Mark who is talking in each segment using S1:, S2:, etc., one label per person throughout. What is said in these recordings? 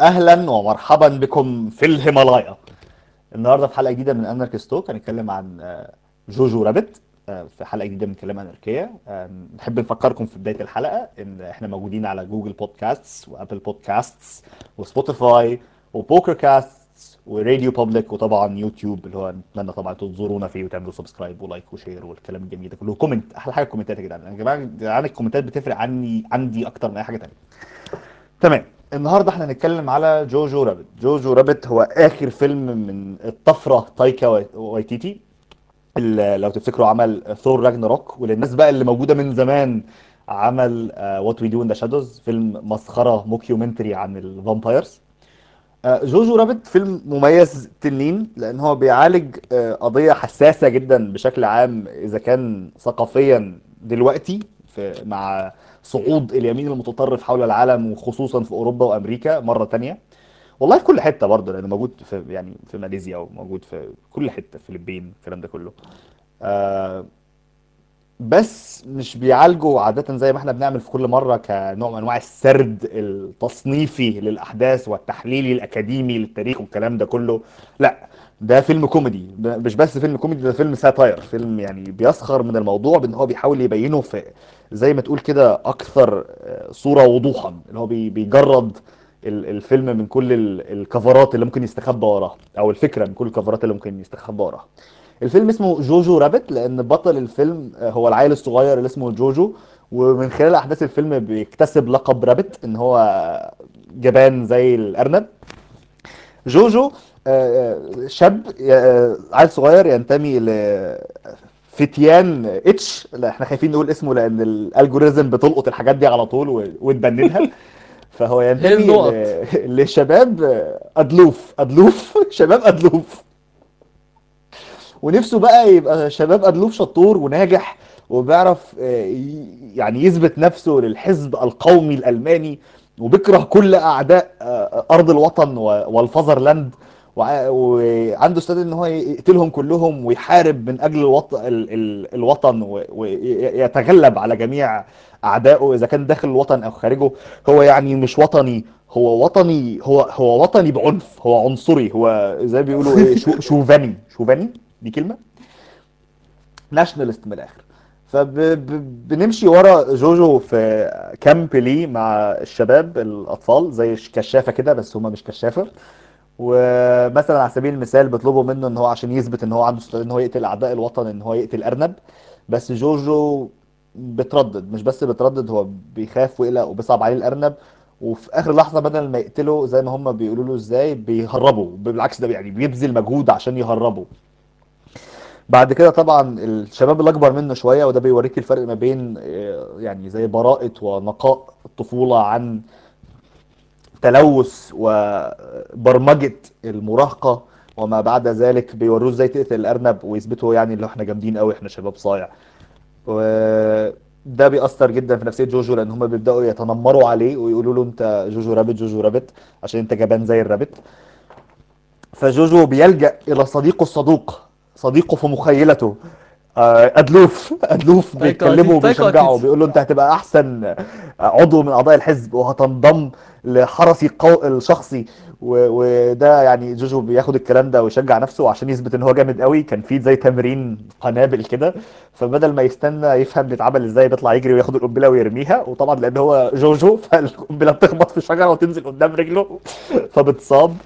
S1: أهلا ومرحبا بكم في الهيمالايا. النهارده في حلقة جديدة من Anarchist Talk هنتكلم عن آه، Jojo Rabbit آه، في حلقة جديدة من كلام اناركيه نحب نفكركم في بداية الحلقة إن إحنا موجودين على Google Podcasts و Apple Podcasts و Spotify و Pocket Casts و RadioPublic وطبعا يوتيوب اللي هو نتمنى طبعا تزورونا فيه وتعملوا subscribe و like و share والكلام الجميل ده كله. comment أحلى حاجة الكومنتات يا جدعان. يا جدعان الكومنتات بتفرق عني عندي أكتر من أي حاجة تانية. تمام. النهارده إحنا هنتكلم على Jojo Rabbit. Jojo Rabbit هو آخر فيلم من الطفرة تايكا واي- وايتيتي. اللي لو تفتكروا عمل Thor Ragnarok وللناس بقى اللي موجودة من زمان عمل What We Do in the Shadows فيلم مسخرة mockumentary عن ال vampires. آه، Jojo Rabbit فيلم مميز تنين لأن هو بيعالج آه، قضية حساسة جدا بشكل عام إذا كان ثقافيا دلوقتي في مع صعود اليمين المتطرف حول العالم وخصوصا في أوروبا وأمريكا مرة تانية. والله في كل حتة برضه لأنه موجود في يعني في ماليزيا وموجود في كل حتة فلبين الكلام ده كله. آه بس مش بيعالجوا عادة زي ما إحنا بنعمل في كل مرة كنوع من أنواع السرد التصنيفي للأحداث والتحليلي الأكاديمي للتاريخ والكلام ده كله. لا ده فيلم كوميدي. مش بس فيلم كوميدي ده فيلم satire. فيلم يعني بيسخر من الموضوع بإن هو بيحاول يبينه في زي ما تقول كده أكثر آه، صورة وضوحا اللي هو بي- بيجرد ال- الفيلم من كل ال- الكفرات اللي ممكن يستخبى وراها أو الفكرة من كل الكفرات اللي ممكن يستخبى وراها الفيلم اسمه جوجو رابت لأن بطل الفيلم آه، هو العيل الصغير اللي اسمه جوجو ومن خلال أحداث الفيلم بيكتسب لقب رابت إن هو جبان زي الأرنب. جوجو آه، شاب عيل صغير ينتمي ل فتيان H لا إحنا خايفين نقول اسمه لأن ال algorithm بتلقط الحاجات دي على طول و- وت ban دها فهو ينتمي؟ ل- لشباب أدلوف. أدلوف؟ شباب أدلوف. ونفسه بقى يبقى شباب أدلوف شطور وناجح وبيعرف آه، يعني يثبت نفسه للحزب القومي الألماني وبيكره كل أعداء آه، أرض الوطن وال fatherland. وع- وعنده استعداد إن هو يقتلهم كلهم ويحارب من أجل الوطن ال ال الوطن ويتغلب على جميع أعدائه. إذا كان داخل الوطن أو خارجه هو يعني مش وطني هو وطني هو هو وطني بعنف هو عنصري هو زي ما بيقولوا إيه شو شوفاني شوفاني؟ دي كلمة؟ ناشونالست من الآخر. فبنمشي ورا جوجو في كامب ليه مع الشباب الأطفال زي كشافة كده بس هما مش كشافة. ومثلا على سبيل المثال بيطلبوا منه إن هو عشان يثبت إن هو عنده إن هو يقتل أعداء الوطن إن هو يقتل أرنب بس جوجو بتردد مش بس بتردد هو بيخاف ويقلق وبيصعب عليه الأرنب وفي آخر لحظة بدل ما يقتله زي ما هم بيقولوا له إزاي بيهربوا بالعكس ده يعني بيبذل مجهود عشان يهربوا. بعد كده طبعا الشباب اللي اكبر منه شوية وده بيوريك الفرق ما بين آه، يعني زي براءة ونقاء الطفولة عن تلوث وبرمجة المراهقة وما بعد ذلك بيوروه إزاي تقتل الأرنب ويثبتوا يعني اللي إحنا جامدين قوي إحنا شباب صايع. وده بيأثر جدا في نفسية جوجو لأن هما بيبدأوا يتنمروا عليه ويقولوا له أنت جوجو رابت جوجو رابت عشان أنت جبان زي الرابت فجوجو بيلجأ إلى صديقه الصدوق صديقه في مخيلته. آه،
S2: وتيتي، تايكا
S1: وبيشجعه
S2: وتيتي.
S1: بيقول له أنت هتبقى أحسن عضو من أعضاء الحزب وهتنضم لحرسي القو... الشخصي. و... وده يعني جوجو بياخد الكلام ده ويشجع نفسه عشان يثبت إن هو جامد قوي. كان في زي تمرين قنابل كده. فبدل ما يستنى يفهم بيتعمل إزاي بيطلع يجري وياخد القنبلة ويرميها. وطبعا لأن هو جوجو فالقنبلة بتخبط في شجرة وتنزل قدام رجله. فبتصاب.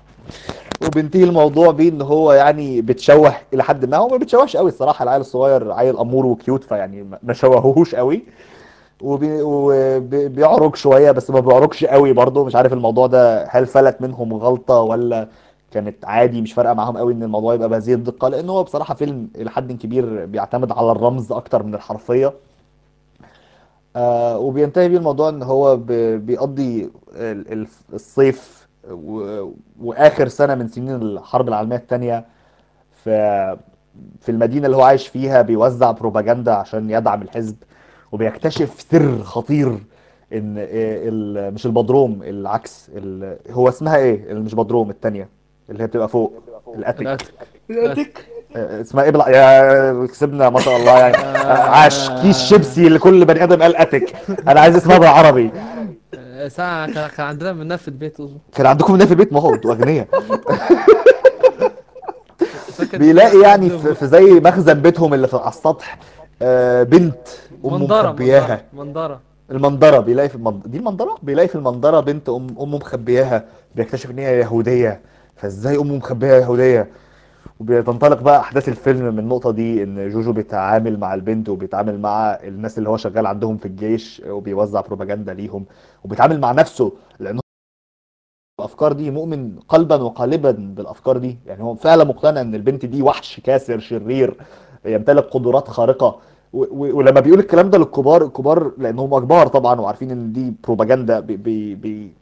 S1: وبينتهي الموضوع بيه إن هو يعني بتشوه إلى حد ما. هو ما بتشوهش قوي الصراحة العيل الصغير عيل أمور وكيوت فيعني ما- شوهوهوش قوي. وبي- وبيعرج شوية بس ما بيعرجش قوي برضه. مش عارف الموضوع ده هل فلت منهم غلطة ولا كانت عادي مش فارقة معاهم قوي إن الموضوع يبقى بهذه الدقة. لأن هو بصراحة فيلم إلى حد كبير بيعتمد على الرمز أكتر من الحرفية. آه وبينتهي بيه الموضوع إن هو بيقضي ال- ال- الصيف و- وآخر سنة من سنين الحرب العالمية الثانية في في المدينة اللي هو عايش فيها بيوزع بروباجندا عشان يدعم الحزب وبيكتشف سر خطير إن ال- مش البدروم العكس ال- هو اسمها إيه؟ اللي مش بدروم الثانية اللي هي بتبقى فوق ال
S2: attic.
S3: ال attic ال attic؟
S1: آه، اسمها إيه؟ بلا... يا كسبنا ما شاء الله يعني. آه، عاش. كيس شيبسي لكل بني آدم قال attic أنا عايز اسمها بالعربي.
S2: ساعة كان كان عندنا منها في البيت. اصبر
S1: كان عندكم منها في البيت؟ ما هو أنتوا
S2: أغنياء.
S1: بيلاقي يعني في, في زي مخزن بيتهم اللي في على السطح آه، بنت امه
S2: منظرة
S1: مخبياها.
S2: منظرة منظرة
S1: المنظره بيلاقي في المنظره دي المنظره بيلاقي في المنظره بنت ام امه مخبياها بيكتشف إن هي يهودية. فإزاي امه مخبيها يهودية؟ وبتنطلق بقى أحداث الفيلم من النقطة دي إن جوجو بيتعامل مع البنت وبيتعامل مع الناس اللي هو شغال عندهم في الجيش وبيوزع بروباجندا ليهم وبيتعامل مع نفسه لأنه الأفكار دي مؤمن قلبا وقالبا بالأفكار دي. يعني هو فعلا مقتنع إن البنت دي وحش كاسر شرير يمتلك قدرات خارقة. ولما بيقول الكلام ده للكبار الكبار لأن هم كبار طبعا وعارفين إن دي بروباجندا بي بي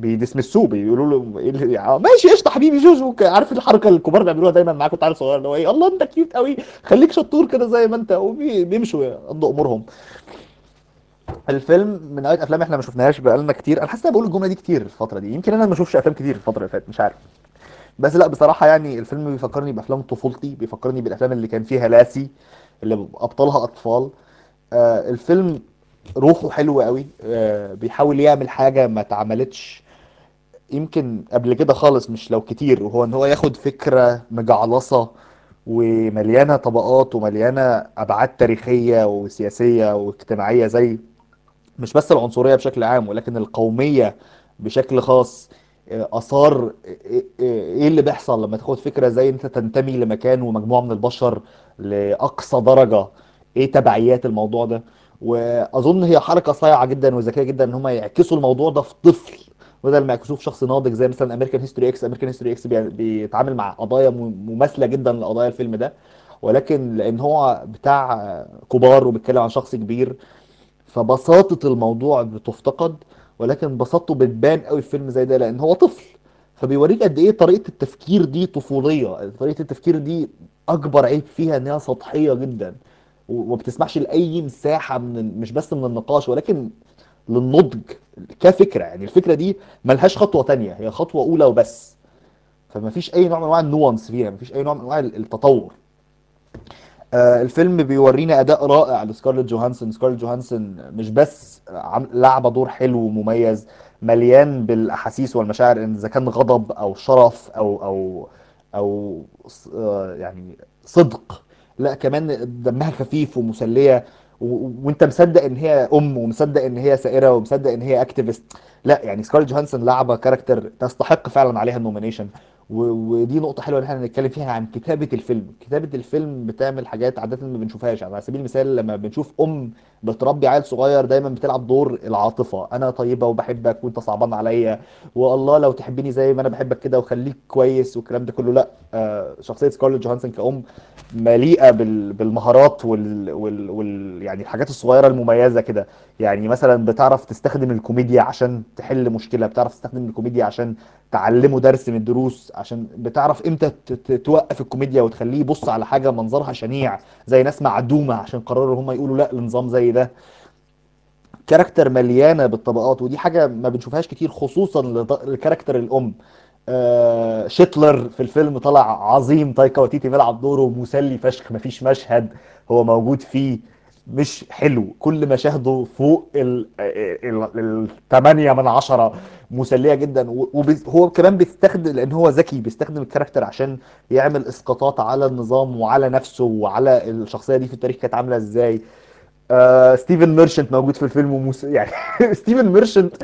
S1: بي dismiss وه بيقولوا له إيه اللي- آه، ماشي قشطة حبيبي جوجو عارف الحركة اللي الكبار بيعملوها دايما معاك وأنت عيل صغير اللي هو إيه الله أنت cute قوي خليك شطور كده زي ما أنت وبيمشوا يقضوا أمورهم. الفيلم من نوعيه أفلام إحنا ما شفناهاش بقالنا كتير أنا حاسس إن أنا بقول الجملة دي كتير الفترة دي يمكن أنا ما اشوفش أفلام كتير الفترة اللي فاتت مش عارف. بس لأ بصراحة يعني الفيلم بيفكرني بأفلام طفولتي بيفكرني بالأفلام اللي كان فيها لاسي اللي أبطالها أطفال. آه الفيلم روحه حلوة قوي آه بيحاول يعمل حاجة ما اتعملتش يمكن قبل كده خالص مش لو كتير وهو إن هو ياخد فكرة مجعلصة ومليانة طبقات ومليانة أبعاد تاريخية وسياسية واجتماعية زي مش بس العنصرية بشكل عام ولكن القومية بشكل خاص آه، آثار إيه إيه اللي بيحصل لما تاخد فكرة زي أنت تنتمي لمكان ومجموعة من البشر لأقصى درجة؟ إيه تبعيات الموضوع ده؟ وأظن هي حركة صايعة جدا وذكية جدا إن هم يعكسوا الموضوع ده في طفل. بدل ما يعكسوه في شخص ناضج زي مثلا American History X American History X بيتعامل مع قضايا م- مماثلة جدا لقضايا الفيلم ده. ولكن لأن هو بتاع كبار وبيتكلم عن شخص كبير فبساطة الموضوع بتفتقد ولكن بساطته بتبان قوي في فيلم زي ده لأن هو طفل. فبيوريك قد إيه طريقة التفكير دي طفولية. طريقة التفكير دي أكبر عيب فيها إنها سطحية جدا. و- وما بتسمحش لأي مساحة من مش بس من النقاش ولكن للنضج كفكرة. يعني الفكرة دي ملهاش خطوة تانية هي خطوة أولى وبس. فما فيش أي نوع من أنواع النوانس فيها ما فيش أي نوع من أنواع التطور. آه، الفيلم بيورينا أداء رائع لسكارليت جوهانسون. سكارليت جوهانسون مش بس لعبة دور حلو ومميز مليان بالأحاسيس والمشاعر إن إذا كان غضب أو قرف أو أو أو آه، يعني صدق لا كمان دمها خفيف ومسلية. وانت مصدق ان هي ام ومصدق ان هي ثايرة ومصدق ان هي activist لا يعني سكارليت جوهانسون لعبة character تستحق فعلا عليها ال nomination ودي نقطة حلوة إن إحنا نتكلم فيها عن كتابة الفيلم، كتابة الفيلم بتعمل حاجات عادة ما بنشوفهاش، على سبيل المثال لما بنشوف أم بتربي عيل صغير دايما بتلعب دور العاطفة، أنا طيبة وبحبك وأنت صعبان عليا. والله لو تحبني زي ما أنا بحبك كده وخليك كويس والكلام ده كله لأ آه شخصية سكارليت جوهانسون كأم مليئة بال- بالمهارات وال, وال, وال يعني الحاجات الصغيرة المميزة كده، يعني مثلا بتعرف تستخدم الكوميديا عشان تحل مشكلة، بتعرف تستخدم الكوميديا عشان تعلمه درس من الدروس عشان بتعرف إمتى توقف الكوميديا وتخليه يبص على حاجة منظرها شنيع زي ناس معدومة عشان قرروا هم يقولوا لأ لنظام زي ده character مليانة بالطبقات ودي حاجة ما بنشوفهاش كتير خصوصا ل character الأم. آه هتلر في الفيلم طلع عظيم تايكا وايتيتي بيلعب دوره مسلي فشخ مفيش مشهد هو موجود فيه مش حلو. كل مشاهده فوق ال ال- الثمانية من عشرة مسلية جدا. وهو كمان بيستخدم لأن هو ذكي بيستخدم ال character عشان يعمل إسقاطات على النظام وعلى نفسه وعلى الشخصية دي في التاريخ كانت عاملة إزاي. آه ستيفن ميرشنت موجود في الفيلم وموس... يعني ستيفن ميرشنت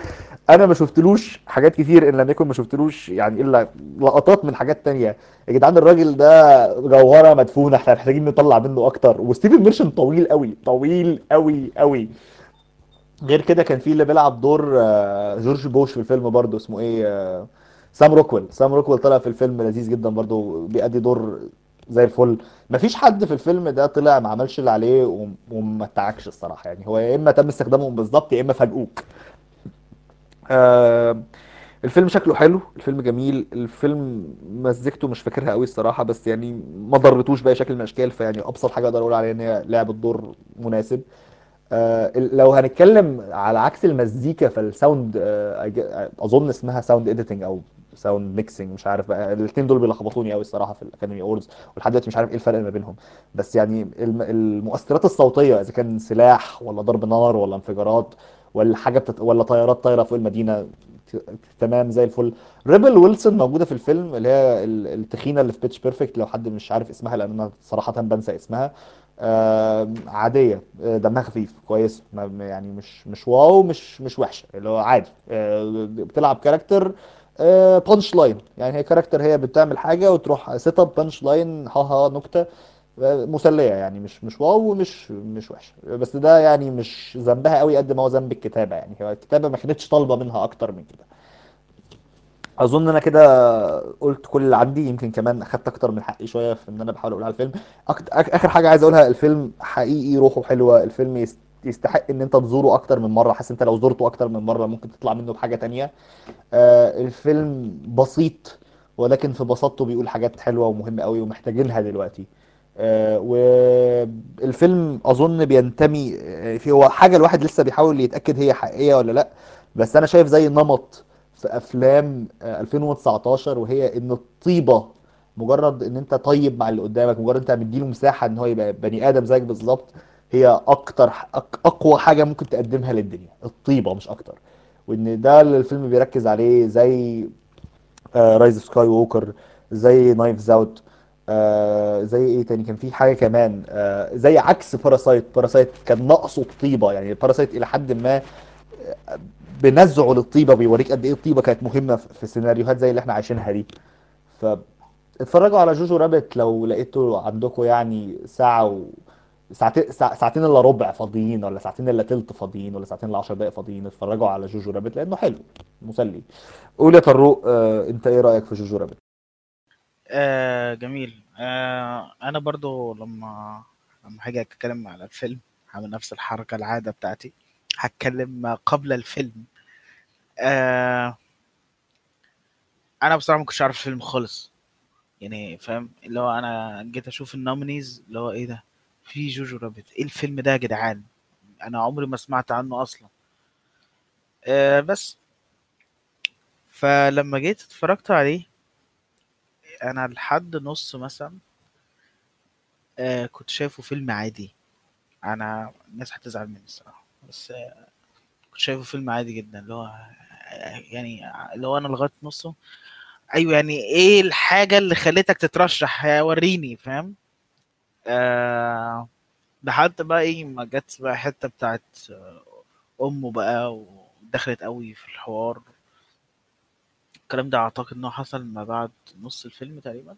S1: أنا ما شفتلوش حاجات كتير إن لم يكن ما شفتلوش يعني إلا لقطات من حاجات تانية. يا جدعان الراجل ده جوهرة مدفونة إحنا محتاجين نطلع منه أكتر. وستيفن ميرشنت طويل قوي طويل قوي قوي غير كده كان في اللي بيلعب دور آه، George Bush في الفيلم برضه اسمه إيه آه، سام روكويل. سام روكويل طلع في الفيلم لذيذ جدا برضه بيأدي دور زي الفل. مفيش حد في الفيلم ده طلع ما عملش اللي عليه وم- وما اتعكش الصراحة. يعني هو يا إما تم استخدامهم بالظبط يا إما فاجئوك. آه الفيلم شكله حلو الفيلم جميل الفيلم مزيكته مش فاكرها قوي الصراحة بس يعني ما ضرتوش بأي شكل من الأشكال فيعني أبسط حاجة أقدر أقول عليها إن هي لعبت دور مناسب. آه، لو هنتكلم على عكس المزيكا فال sound آه، أظن اسمها sound editing أو sound mixing مش عارف بقى الاثنين دول بيلخبطوني قوي الصراحة في ال Academy Awards ولحد دلوقتي مش عارف إيه الفرق ما بينهم. بس يعني الم- المؤثرات الصوتية إذا كان سلاح ولا ضرب نار ولا انفجارات ولا حاجة بتت... ولا طيارات طايرة فوق المدينة تمام زي الفل. ريبل ويلسون موجودة في الفيلم اللي هي ال- التخينة اللي في Pitch Perfect لو حد مش عارف اسمها لأن أنا صراحة بنسى اسمها. آه عادية دمها خفيف كويس يعني مش مش wow مش مش وحشة اللي هو عادي. آه، بتلعب character punch line يعني هي character هي بتعمل حاجة وتروح set up punch line ها ها نكتة آه، مسلية يعني مش مش wow ومش مش وحشة. بس ده يعني مش ذنبها قوي قد ما هو ذنب الكتابة يعني. هو الكتابة ما كانتش طالبه منها أكتر من كده. أظن أنا كده قلت كل اللي عندي. يمكن كمان أخدت أكتر من حقي شوية في إن أنا بحاول أقول على الفيلم. آخر حاجة عايز أقولها الفيلم حقيقي روحه حلوة الفيلم يست... يستحق إن أنت تزوره أكتر من مرة. حاسس أنت لو زرته أكتر من مرة ممكن تطلع منه بحاجة تانية. آه الفيلم بسيط ولكن في بساطته بيقول حاجات حلوة ومهمة قوي ومحتاجينها دلوقتي. آه والفيلم أظن بينتمي آه، في هو حاجة الواحد لسه بيحاول يتأكد هي حقيقية ولا لأ بس أنا شايف زي نمط في أفلام آه، 2019 وهي إن الطيبة مجرد إن أنت طيب مع اللي قدامك مجرد أنت مديله مساحة إن هو يبقى بني آدم زيك بالظبط هي أكتر أقوى حاجة ممكن تقدمها للدنيا الطيبة مش أكتر. وإن ده اللي الفيلم بيركز عليه زي Rise of Skywalker زي Knives Out زي إيه تاني؟ كان في حاجة كمان آه، زي عكس Parasite Parasite كان ناقصه الطيبة يعني Parasite إلى حد ما بنزعه للطيبة بيوريك قد إيه الطيبة كانت مهمة في سيناريوهات زي اللي إحنا عايشينها دي. فاتفرجوا على جوجو رابت لو لقيتوا عندكم يعني ساعة و ساعتين ساع- ساعتين إلا ربع فاضيين ولا ساعتين إلا تلت فاضيين ولا ساعتين إلا 10 دقايق فاضيين. اتفرجوا على جوجو رابت لأنه حلو مسلي. قول يا طروق آه، أنت إيه رأيك في جوجو رابت؟
S3: آه جميل. آه أنا برضو لما لما هاجي أتكلم على الفيلم هعمل نفس الحركة العادة بتاعتي. هتكلم قبل الفيلم. آه أنا بصراحة ما كنتش عارف الفيلم خالص. يعني فاهم؟ اللي هو أنا جيت أشوف النومينيز اللي هو إيه ده؟ في جوجو رابت. إيه الفيلم ده يا جدعان؟ أنا عمري ما سمعت عنه أصلا. آه بس. فلما جيت اتفرجت عليه أنا لحد نص مثلا آه كنت شايفه فيلم عادي. أنا الناس هتزعل مني الصراحة. بس آه كنت شايفه فيلم عادي جدا. اللي هو آه، يعني اللي هو أنا لغاية نصه. أيوه يعني إيه الحاجة اللي خلتك تترشح؟ وريني فاهم؟ آه لحد بقى إيه ما جت بقى حتة بتاعت آه، أمه بقى ودخلت قوي في الحوار. الكلام ده أعتقد انه حصل ما بعد نص الفيلم تقريبا.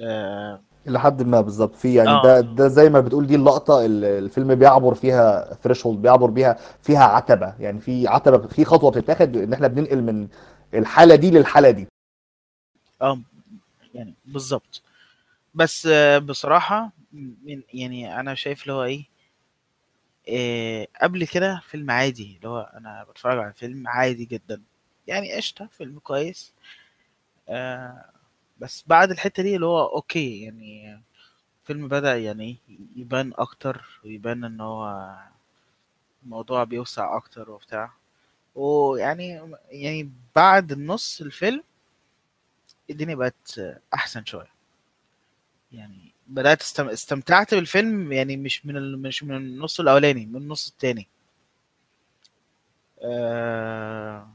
S3: آه
S1: إلى حد ما بالظبط. في يعني
S3: آه.
S1: ده ده زي ما بتقول دي اللقطة اللي الفيلم بيعبر فيها ثريشولد بيعبر بيها فيها عتبة. يعني في عتبة في خطوة بتتاخد إن إحنا بننقل من الحالة دي للحالة دي.
S3: آه يعني بالظبط. بس بصراحة من يعني أنا شايف اللي هو إيه آه، قبل كده فيلم عادي اللي هو أنا بتفرج على فيلم عادي جدا. يعني قشطة فيلم كويس. آه، بس بعد الحتة دي اللي هو أوكي يعني الفيلم بدأ يعني يبان أكتر ويبان إن هو الموضوع بيوسع أكتر وبتاع. ويعني يعني بعد النص الفيلم الدنيا بقت أحسن شوية. يعني بدأت استم... استمتعت بالفيلم يعني مش من ال... مش من النص الأولاني من النص التاني. آه...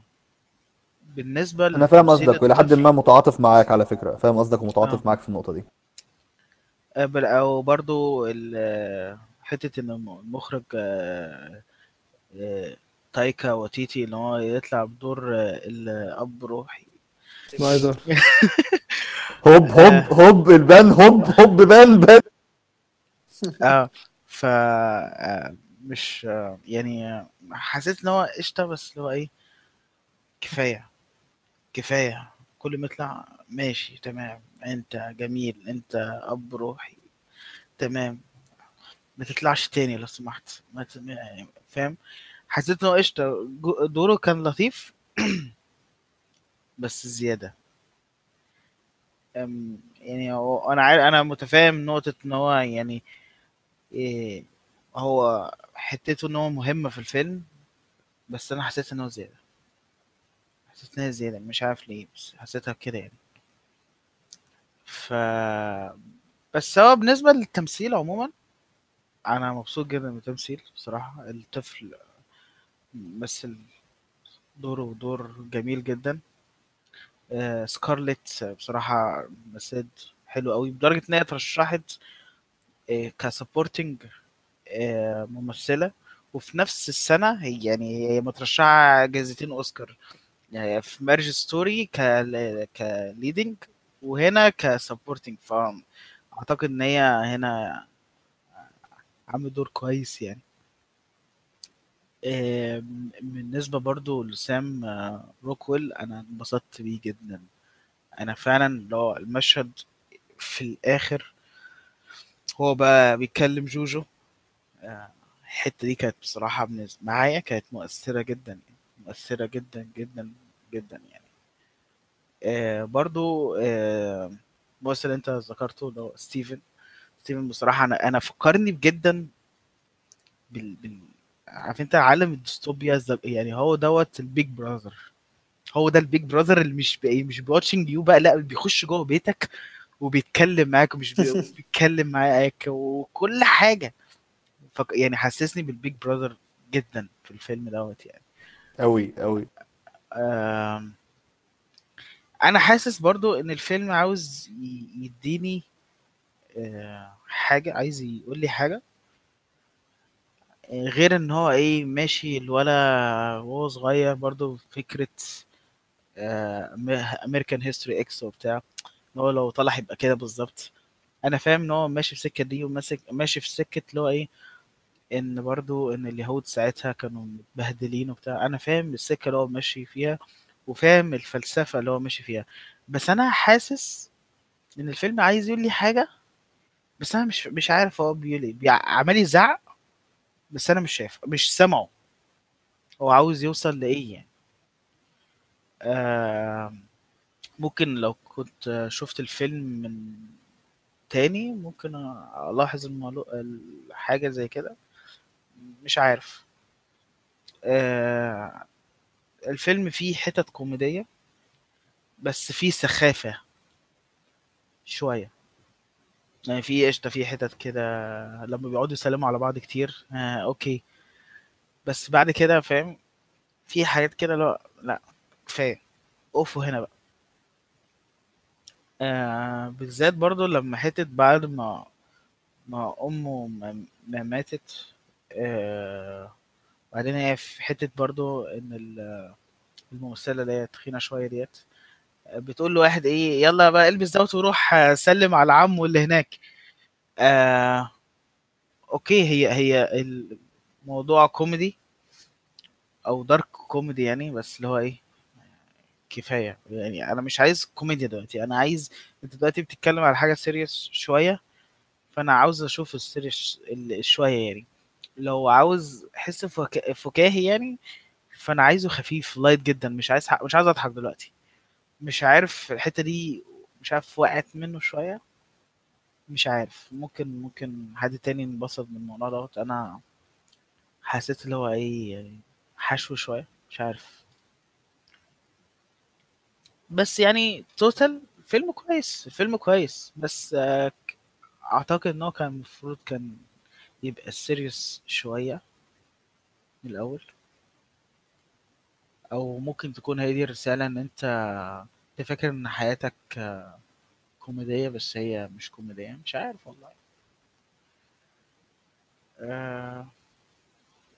S3: بالنسبة
S1: أنا فاهم قصدك والى حد ما متعاطف معاك على فكرة. فاهم قصدك ومتعاطف
S3: آه.
S1: معاك في النقطة دي.
S3: آه، أو برضو إن الم- المخرج آه، آه، تايكا وايتيتي إن هو يطلع بدور آه، الأب روحي.
S2: ده؟
S1: هوب هوب هوب البان هوب هوب بان بان
S3: آه ف آه، مش آه، يعني حسيت إن هو قشطة بس اللي هو إيه كفاية كفاية. كل ما يطلع ماشي تمام. أنت جميل أنت أب روحي تمام. ما تطلعش تاني لو سمحت. ما ت... ما- فاهم؟ حسيت إن هو قشطة. دوره كان لطيف. بس زيادة. يعني هو أنا عارف أنا متفاهم نقطة إن هو يعني إيه هو حتته إن هو مهمه في الفيلم بس أنا حسيت إن هو زيادة. حسيت إن هي زيادة مش عارف ليه بس حسيتها كده يعني. ف بس هو بالنسبة للتمثيل عموما أنا مبسوط جدا من التمثيل بصراحة. الطفل مثل دوره دور جميل جدا. سكارلت بصراحة مثلت حلو قوي لدرجة إن هي اترشحت آه، كسبورتنج آه، ممثلة وفي نفس السنة هي يعني هي مترشحة جائزتين أوسكار يعني في Marriage Story ك leading وهنا ك supporting فأعتقد إن هي هنا عامل دور كويس يعني. آه، بالنسبة برضو لسام آه، روكويل أنا انبسطت بيه جدا أنا فعلا لو المشهد في الآخر هو بقى بيتكلم جوجو آه، الحتة دي كانت بصراحة معايا كانت مؤثرة جدا مؤثرة جدا جدا جدا يعني آه، برضو آه، اللي انت ذكرته اللي هو ستيفن ستيفن بصراحة أنا أنا فكرني جدا. عارف انت عالم الديستوبيا يعني هو دوت ال Big Brother. هو ده ال Big Brother اللي مش بي... مش بي watching you بقى لا بيخش جوه بيتك وبيتكلم معاك ومش بي... بيتكلم معاك وكل حاجة. فك... يعني حسسني بال Big Brother جدا في الفيلم دوت يعني.
S1: قوي قوي
S3: أنا حاسس برضو إن الفيلم عاوز ي- يديني آه، حاجة عايز يقول لي حاجة. آه، غير إن هو إيه ماشي الولا وهو صغير برضو فكرة American History X وبتاع إن هو لو طلع يبقى كده بالظبط. أنا فاهم إن هو ماشي في السكة دي وماسك ماشي في سكة اللي هو إيه إن برضو إن اليهود ساعتها كانوا متبهدلين وبتاع. أنا فاهم السكة اللي هو ماشي فيها وفاهم الفلسفة اللي هو ماشي فيها. بس أنا حاسس إن الفيلم عايز يقول لي حاجة بس أنا مش مش عارف هو بيقول إيه. عمال يزعق بس أنا مش شايف مش سامعه. هو عاوز يوصل لإيه يعني؟ آه ممكن لو كنت شفت الفيلم من تاني ممكن ألاحظ المولو... حاجة زي كده. مش عارف. آه الفيلم فيه حتت كوميدية بس فيه سخافة شوية. يعني في قشطة في حتت كده لما بيقعدوا يسلموا على بعض كتير. آه okay. بس بعد كده فاهم في حاجات كده لا لأ كفاية. اقفوا هنا بقى. آه بالذات برضو لما حتة بعد ما ما أمه ما ما ماتت آه بعدين هي في حتة برضو إن ال- الممثلة اللي هي تخينة شوية ديت. بتقول له واحد إيه يلا بقى إلبس دوت وروح آه، سلم على عمه اللي هناك. آه okay هي هي الموضوع كوميدي أو dark comedy يعني بس اللي هو إيه كفاية. يعني أنا مش عايز كوميديا دلوقتي أنا عايز أنت دلوقتي بتتكلم على حاجة serious شوية فأنا عاوز أشوف ال serious ال- شوية يعني. لو عاوز فكا- فكاهي يعني فأنا عايزه خفيف light جدا مش عايز مش عايز أضحك دلوقتي. مش عارف الحتة دي مش عارف وقعت منه شوية. مش عارف. ممكن ممكن حد تاني انبسط من الموضوع دوت. أنا حسيت اللي هو يعني حشو شوية. مش عارف. بس يعني total فيلم كويس الفيلم كويس. بس آه، أعتقد إن هو كان المفروض كان يبقى serious شوية من الأول. أو ممكن تكون هي دي الرسالة إن أنت انت فاكر ان حياتك آه، كوميدية بس هي مش كوميدية؟ مش عارف والله. آه،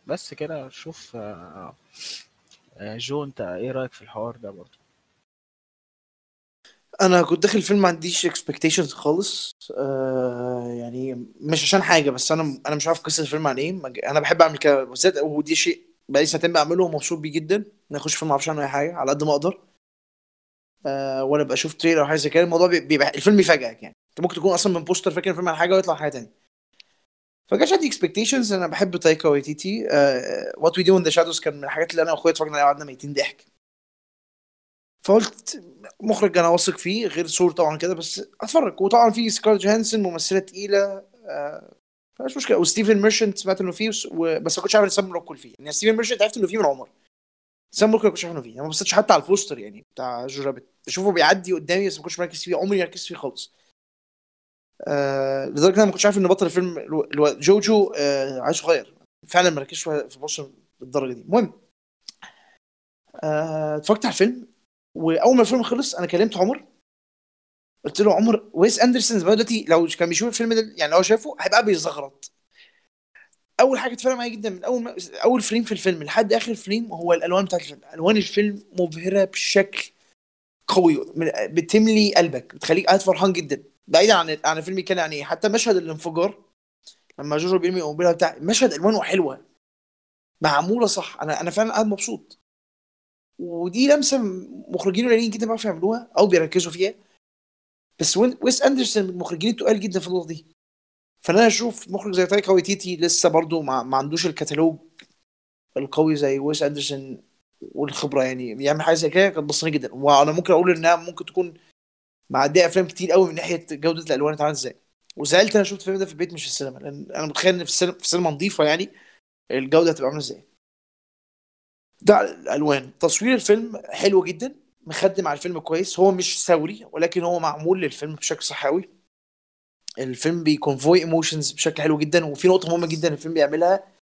S3: بس كده شوف آه، جو انت إيه رأيك في الحوار ده برضه؟
S4: أنا كنت داخل الفيلم ما عنديش expectations خالص. آه يعني مش عشان حاجة بس أنا أنا مش عارف قصة الفيلم عن ج- أنا بحب اعمل كده. ودي شيء بقالي سنتين بعمله ومبسوط بيه جدا. ان اخش فيلم ما أعرفش عنه أي حاجة على قد ما أقدر. آه ولا ابقى أشوف trailer أو حاجة زي كده الموضوع بي- بيبقى الفيلم بيفاجئك يعني. انت ممكن تكون أصلا من poster فاكر الفيلم عن حاجة ويطلع حاجة تانية. فكانش عندي expectations أنا بحب تايكا وايتيتي What We Do in the Shadows كان من الحاجات اللي أنا وأخويا اتفرجنا عليها وقعدنا ميتين ضحك. فقلت مخرج أنا واثق فيه غير سور طبعا كده بس أتفرج. وطبعا في سكارلت جوهانسون ممثلة تقيلة آه مش مشكلة. وستيفن ميرشنت سمعت إنه فيه. بس ما كنتش عارف سام روكويل فيه. يعني ستيفن ميرشنت عرفت إنه فيه من عمر. سام روكويل ما كنتش عارف إنه فيه. ما بصيتش حتى على ال poster يعني بتاع Jojo Rabbit بشوفه بيعدي قدامي بس ما كنتش مركز فيه عمري ما ركزت فيه خالص. آه لدرجة إن أنا ما كنتش عارف ان بطل الفيلم الو- جوجو آه عيل صغير. فعلا ما ركزش في ال poster بالدرجة دي. المهم آه، اتفرجت على الفيلم وأول ما الفيلم خلص أنا كلمت عمر. قلت له عمر ويس أندرسون دلوقتي لو كان بيشوف الفيلم ده يعني لو شافه هيبقى بيزغرط أول حاجة اتفرق معايا جدا من أول ما أول frame في الفيلم لحد آخر frame هو الألوان بتاعت الفيلم. ألوان الفيلم مبهرة بشكل قوي بتملي قلبك بتخليك قاعد فرحان جدا. بعيدا عن عن الفيلم كان يعني إيه، حتى مشهد الانفجار لما جوجو بيرمي القنبله بتاع مشهد ألوانه حلوة. معمولة صح. أنا أنا فعلا قاعد مبسوط. ودي لمسة مخرجين قليلين جدا بيعرفوا يعملوها أو بيركزوا فيها. بس ويس أندرسون من المخرجين التقال جدا في النقطة دي. فأنا أشوف مخرج زي تايكا ويتيتي لسه برضو ما, ما عندوش الكتالوج القوي زي ويس أندرسون والخبرة يعني بيعمل حاجة زي كده كانت بسيطة جدا. وأنا ممكن أقول إنها ممكن تكون معدية أفلام كتير قوي من ناحية جودة الألوان اتعملت إزاي. وزعلت أنا شفت الفيلم ده في البيت مش في السينما لأن أنا متخيل إن في السينما في السينما نظيفة يعني الجودة هتبقى عاملة إزاي. ده الألوان. تصوير الفيلم حلو جدا مخدم على الفيلم كويس. هو مش ثوري ولكن هو معمول للفيلم بشكل صح قوي الفيلم بي convey emotions بشكل حلو جدا وفي نقطة مهمة جدا الفيلم بيعملها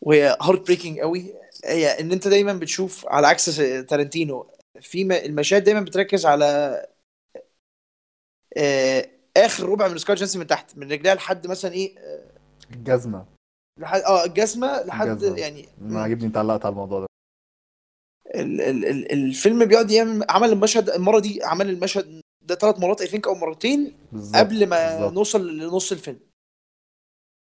S4: وهي heartbreaking قوي هي إن أنت دايما بتشوف على عكس تارنتينو في المشاهد دايما بتركز على آه، آخر ربع من سكار جانسون من تحت من رجلها لحد مثلا إيه آه،
S1: الجزمة
S4: لحد آه الجزمة لحد
S1: الجزمة.
S4: يعني
S1: أنا عاجبني أنت علقت على الموضوع ده
S4: ال ال ال الفيلم بيقعد يعمل عمل المشهد المرة دي عمل المشهد ده ثلاث مرات اي ثينك أو مرتين
S1: بالظبط
S4: قبل ما
S1: بالظبط.
S4: نوصل لنص الفيلم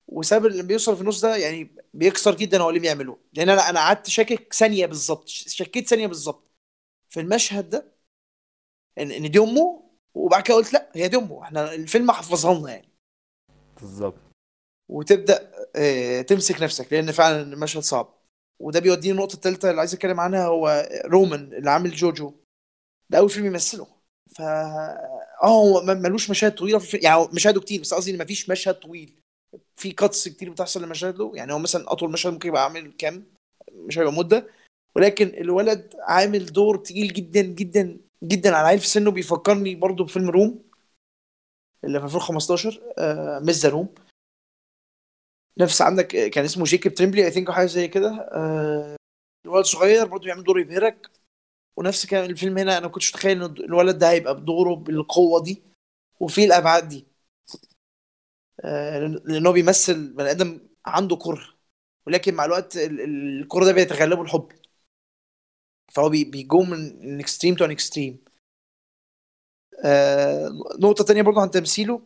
S4: وسبب اللي بيوصل في النص ده يعني بيكسر جدا هو اللي بيعمله. لأن أنا أنا قعدت شاكك ثانية بالظبط شكيت ثانية بالظبط. في المشهد ده ان إن دي أمه وبعد كده قلت لا هي دي أمه. إحنا الفيلم حفظها لنا يعني.
S1: بالظبط.
S4: وتبدأ آه، تمسك نفسك لأن فعلا المشهد صعب. وده بيوديني النقطه الثالثه اللي عايز أتكلم عنها هو رومان اللي عامل جوجو. ده أول فيلم يمثله. ف آه هو ملوش مشاهد طويلة في الفيلم. يعني مشاهده كتير بس قصدي إن مفيش مشهد طويل. في cuts كتير بتحصل لمشاهده يعني هو مثلا أطول مشهد ممكن يبقى عامل كام؟ مش هيبقى مدة. ولكن الولد عامل دور تقيل جدا جدا جدا على عيل في سنه. بيفكرني برضه بفيلم Room اللي في 2015 آه The Room. نفس عندك كان اسمه جيكوب تريمبلي I think حاجة زي كده. آه الولد صغير برضه بيعمل دور يبهرك. ونفس كان الفيلم هنا أنا ما كنتش متخيل ان الولد ده هيبقى بدوره بالقوة دي. وفي الأبعاد دي. آه لأن هو بيمثل بني آدم عنده كره ولكن مع الوقت ال- ال- الكره ده بيتغلبه الحب. فهو بي- بي go من extreme to extreme نقطة تانية برضه عن تمثيله.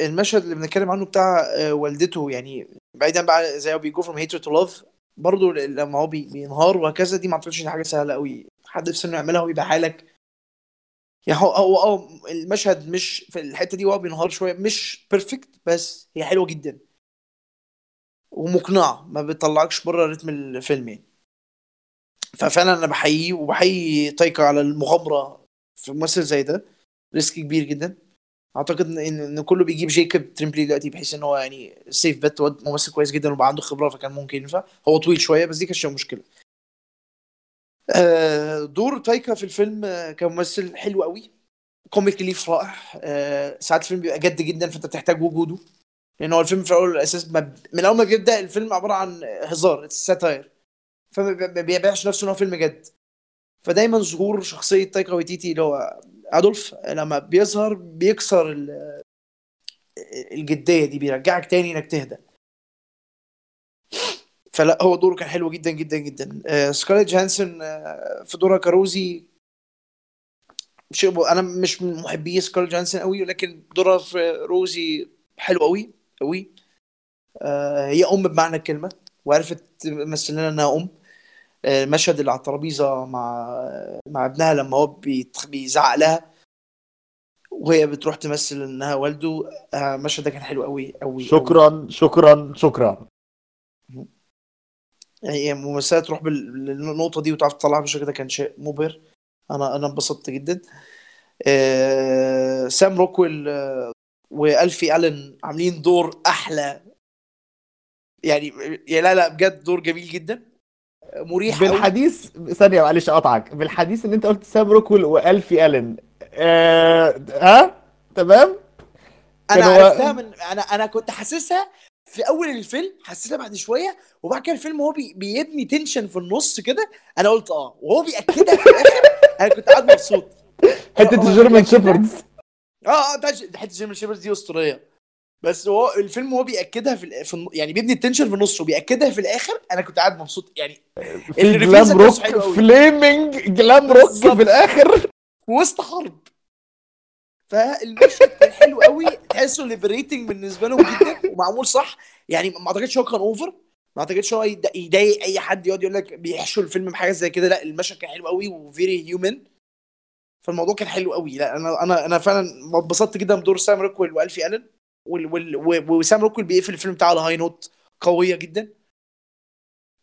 S4: المشهد اللي بنتكلم عنه بتاع آه، والدته يعني بعيدا بقى زي ما بي go from hatred to love برضه لما هو بي- بينهار وهكذا دي ما أعتقدش حاجة سهلة قوي حد في سنه يعملها ويبقى حالك يعني هو هو آه المشهد مش في الحتة دي هو بينهار شوية مش perfect بس هي حلوة جدا. ومقنعة ما بتطلعكش بره رتم الفيلم يعني. ففعلا أنا بحييه وبحيي تايكا على المغامرة في ممثل زي ده. risk كبير جدا. أعتقد ان ان كله بيجيب جيكوب تريمبلي دلوقتي بحيث إن هو يعني safe bet ممثل كويس جدا وبقى عنده خبرة فكان ممكن ينفع. هو طويل شوية بس دي كانت مشكلة. دور تايكا في الفيلم آه، كممثل حلو قوي. comic relief رائع. آه، ساعات الفيلم بيبقى جد جدا فأنت بتحتاج وجوده. لأن هو الفيلم في الأول والأساس مب... من أول ما بيبدأ الفيلم عبارة عن هزار satire فما بي- ما بيبيعش نفسه إن هو فيلم جد. فدايما ظهور شخصية تايكا ويتيتي اللي هو أدولف لما بيظهر بيكسر ال- الجدية دي بيرجعك تاني إنك تهدى فلا هو دوره كان حلو جدا جدا جدا. آه، سكارليت جانسون آه، في دورها كروزي شيء أنا مش من محبي سكارليت جانسون قوي ولكن دورها في روزي حلو قوي قوي آه، هي أم بمعنى الكلمة وعرفت تمثل لنا إنها أم. آه، المشهد اللي على الترابيزة مع مع ابنها لما هو بيزعق لها وهي بتروح تمثل إنها والده. آه، المشهد ده كان حلو قوي قوي
S1: شكرا شكرا شكرا.
S4: يعني ممثله تروح بال- للنقطة دي وتعرف تطلعها بالشكل ده كان شيء مبهر. أنا أنا انبسطت جدا. آه، سام روكويل آه، وألفي ألن عاملين دور أحلى. يعني يا لا لا بجد دور جميل جدا. مريح
S1: بالحديث ثانية معلش أقطعك. بالحديث إن أنت قلت سام روكويل وألفي ألن آه... ها؟ تمام؟ أنا
S4: عرفتها من أنا أنا كنت حاسسها في أول الفيلم حسيتها بعد شوية وبعد كده الفيلم وهو بي بيبني tension في النص كده أنا قلت آه وهو بيأكدها في الآخر أنا كنت قاعد مبسوط حتة
S1: ال
S4: German. shepherds آه آه حتة German shepherds دي أسطورية بس هو الفيلم هو بيأكدها في, ال- في يعني بيبني ال tension في النص وبيأكدها في الآخر أنا كنت قاعد مبسوط يعني
S1: في
S4: glam
S1: rock. flaming glam
S4: rock.
S1: في
S4: الآخر وسط حرب فالمشهد كان حلو قوي. تحسه liberating بالنسبة لهم جدا. ومعمول صح. يعني ما أعتقدش هو كان over ما أعتقدش هو يضايق أي حد يقعد يقول لك بيحشوا الفيلم بحاجة زي كده. لا المشهد كان حلو قوي و very human فالموضوع كان حلو قوي. لا أنا أنا أنا فعلا اتبسطت جدا بدور سام روكويل وألفي ألن. وسام روكويل بيقفل الفيلم بتاعه على high note قوية جدا.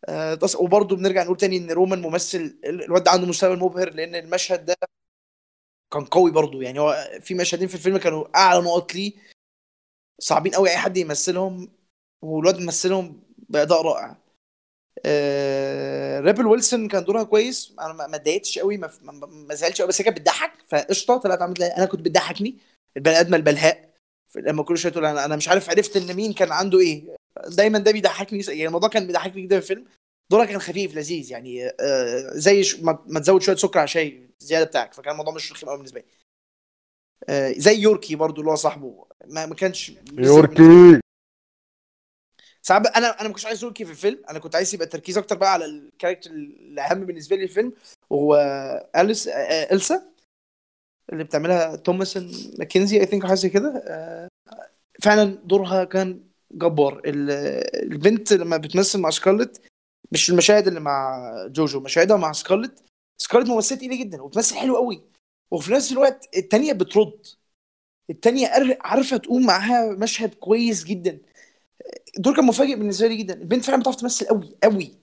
S4: آه وبرضه بنرجع نقول تاني إن رومان ممثل ال- الواد ده عنده مستوى مبهر لأن المشهد ده كان قوي برضه. يعني هو في مشهدين في الفيلم كانوا أعلى نقط ليه. صعبين قوي أي حد يمثلهم والواد مثلهم بأداء رائع. آه ريبل ويلسون كان دورها كويس. أنا ما اتضايقتش قوي ما زعلتش قوي بس هي كانت بتضحك. فقشطة طلعت عملت أنا كنت بتضحكني. البني ادمه البلهاء. لما كل شوية تقول أنا مش عارف عرفت إن مين كان عنده إيه. دايما ده بيضحكني. يعني الموضوع كان بيضحكني جدا في الفيلم. دورها كان خفيف لذيذ يعني آه زي. ما, تزود شوية سكر على شاي زيادة بتاعك فكان الموضوع مش رخيم قوي بالنسبة لي. آه زي يوركي برضو اللي هو صاحبه ما, ما كانش
S1: يوركي!
S4: ساعات أنا أنا ما كنتش عايز يوركي في الفيلم أنا كنت عايز يبقى التركيز أكتر بقى على ال character الأهم بالنسبة لي في الفيلم وهو اليس آه، إلسا اللي بتعملها توماسون ماكنزي I think حاجة كده. فعلا دورها كان جبار. ال- البنت لما بتمثل مع سكارلت مش المشاهد اللي مع جوجو مشاهدها مع سكارلت. سكارلت ممثلة تقيلة جدا وبتمثل حلو قوي. وفي نفس الوقت التانية بترد. التانية عارفة تقوم معاها مشهد كويس جدا. الدور كان مفاجئ بالنسبة لي جدا. البنت فعلا بتعرف تمثل قوي قوي.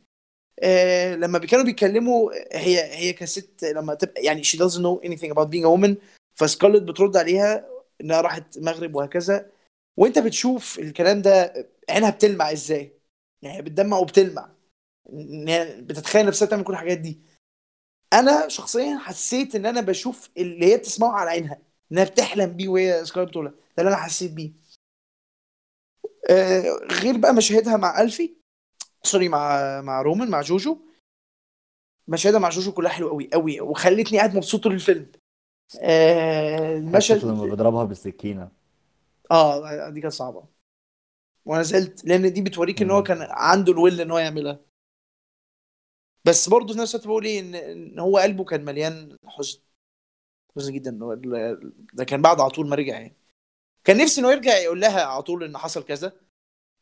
S4: آه لما كانوا بيتكلموا هي هي كست لما تبقى يعني she doesn't know anything about being a woman فسكارلت بترد عليها إنها راحت المغرب وهكذا. وأنت بتشوف الكلام ده عينها بتلمع إزاي؟ يعني بتدمع وبتلمع. بتتخيل نفسها تعمل كل الحاجات دي. أنا شخصيا حسيت إن أنا بشوف اللي هي بتسمعه على عينها إنها بتحلم بيه وهي سكارلت بتقولها. ده اللي أنا حسيت بيه. آه غير بقى مشاهدها مع ألفي سوري مع مع رومان مع جوجو. مشاهدها مع جوجو كلها حلوة قوي قوي وخلتني قاعد مبسوط طول الفيلم. آه
S1: مشهد لما
S4: المشهد
S1: بيضربها بالسكينة.
S4: آه دي كانت صعبة. وأنا زعلت لأن دي بتوريك إن هو. كان عنده ال will إن هو يعملها. بس برضه في نفس الوقت بقول إيه ان هو قلبه كان مليان حزن. حزن جدا. ده كان بعد على طول ما رجع يعني. كان نفسي إنه يرجع يقول لها على طول إن حصل كذا.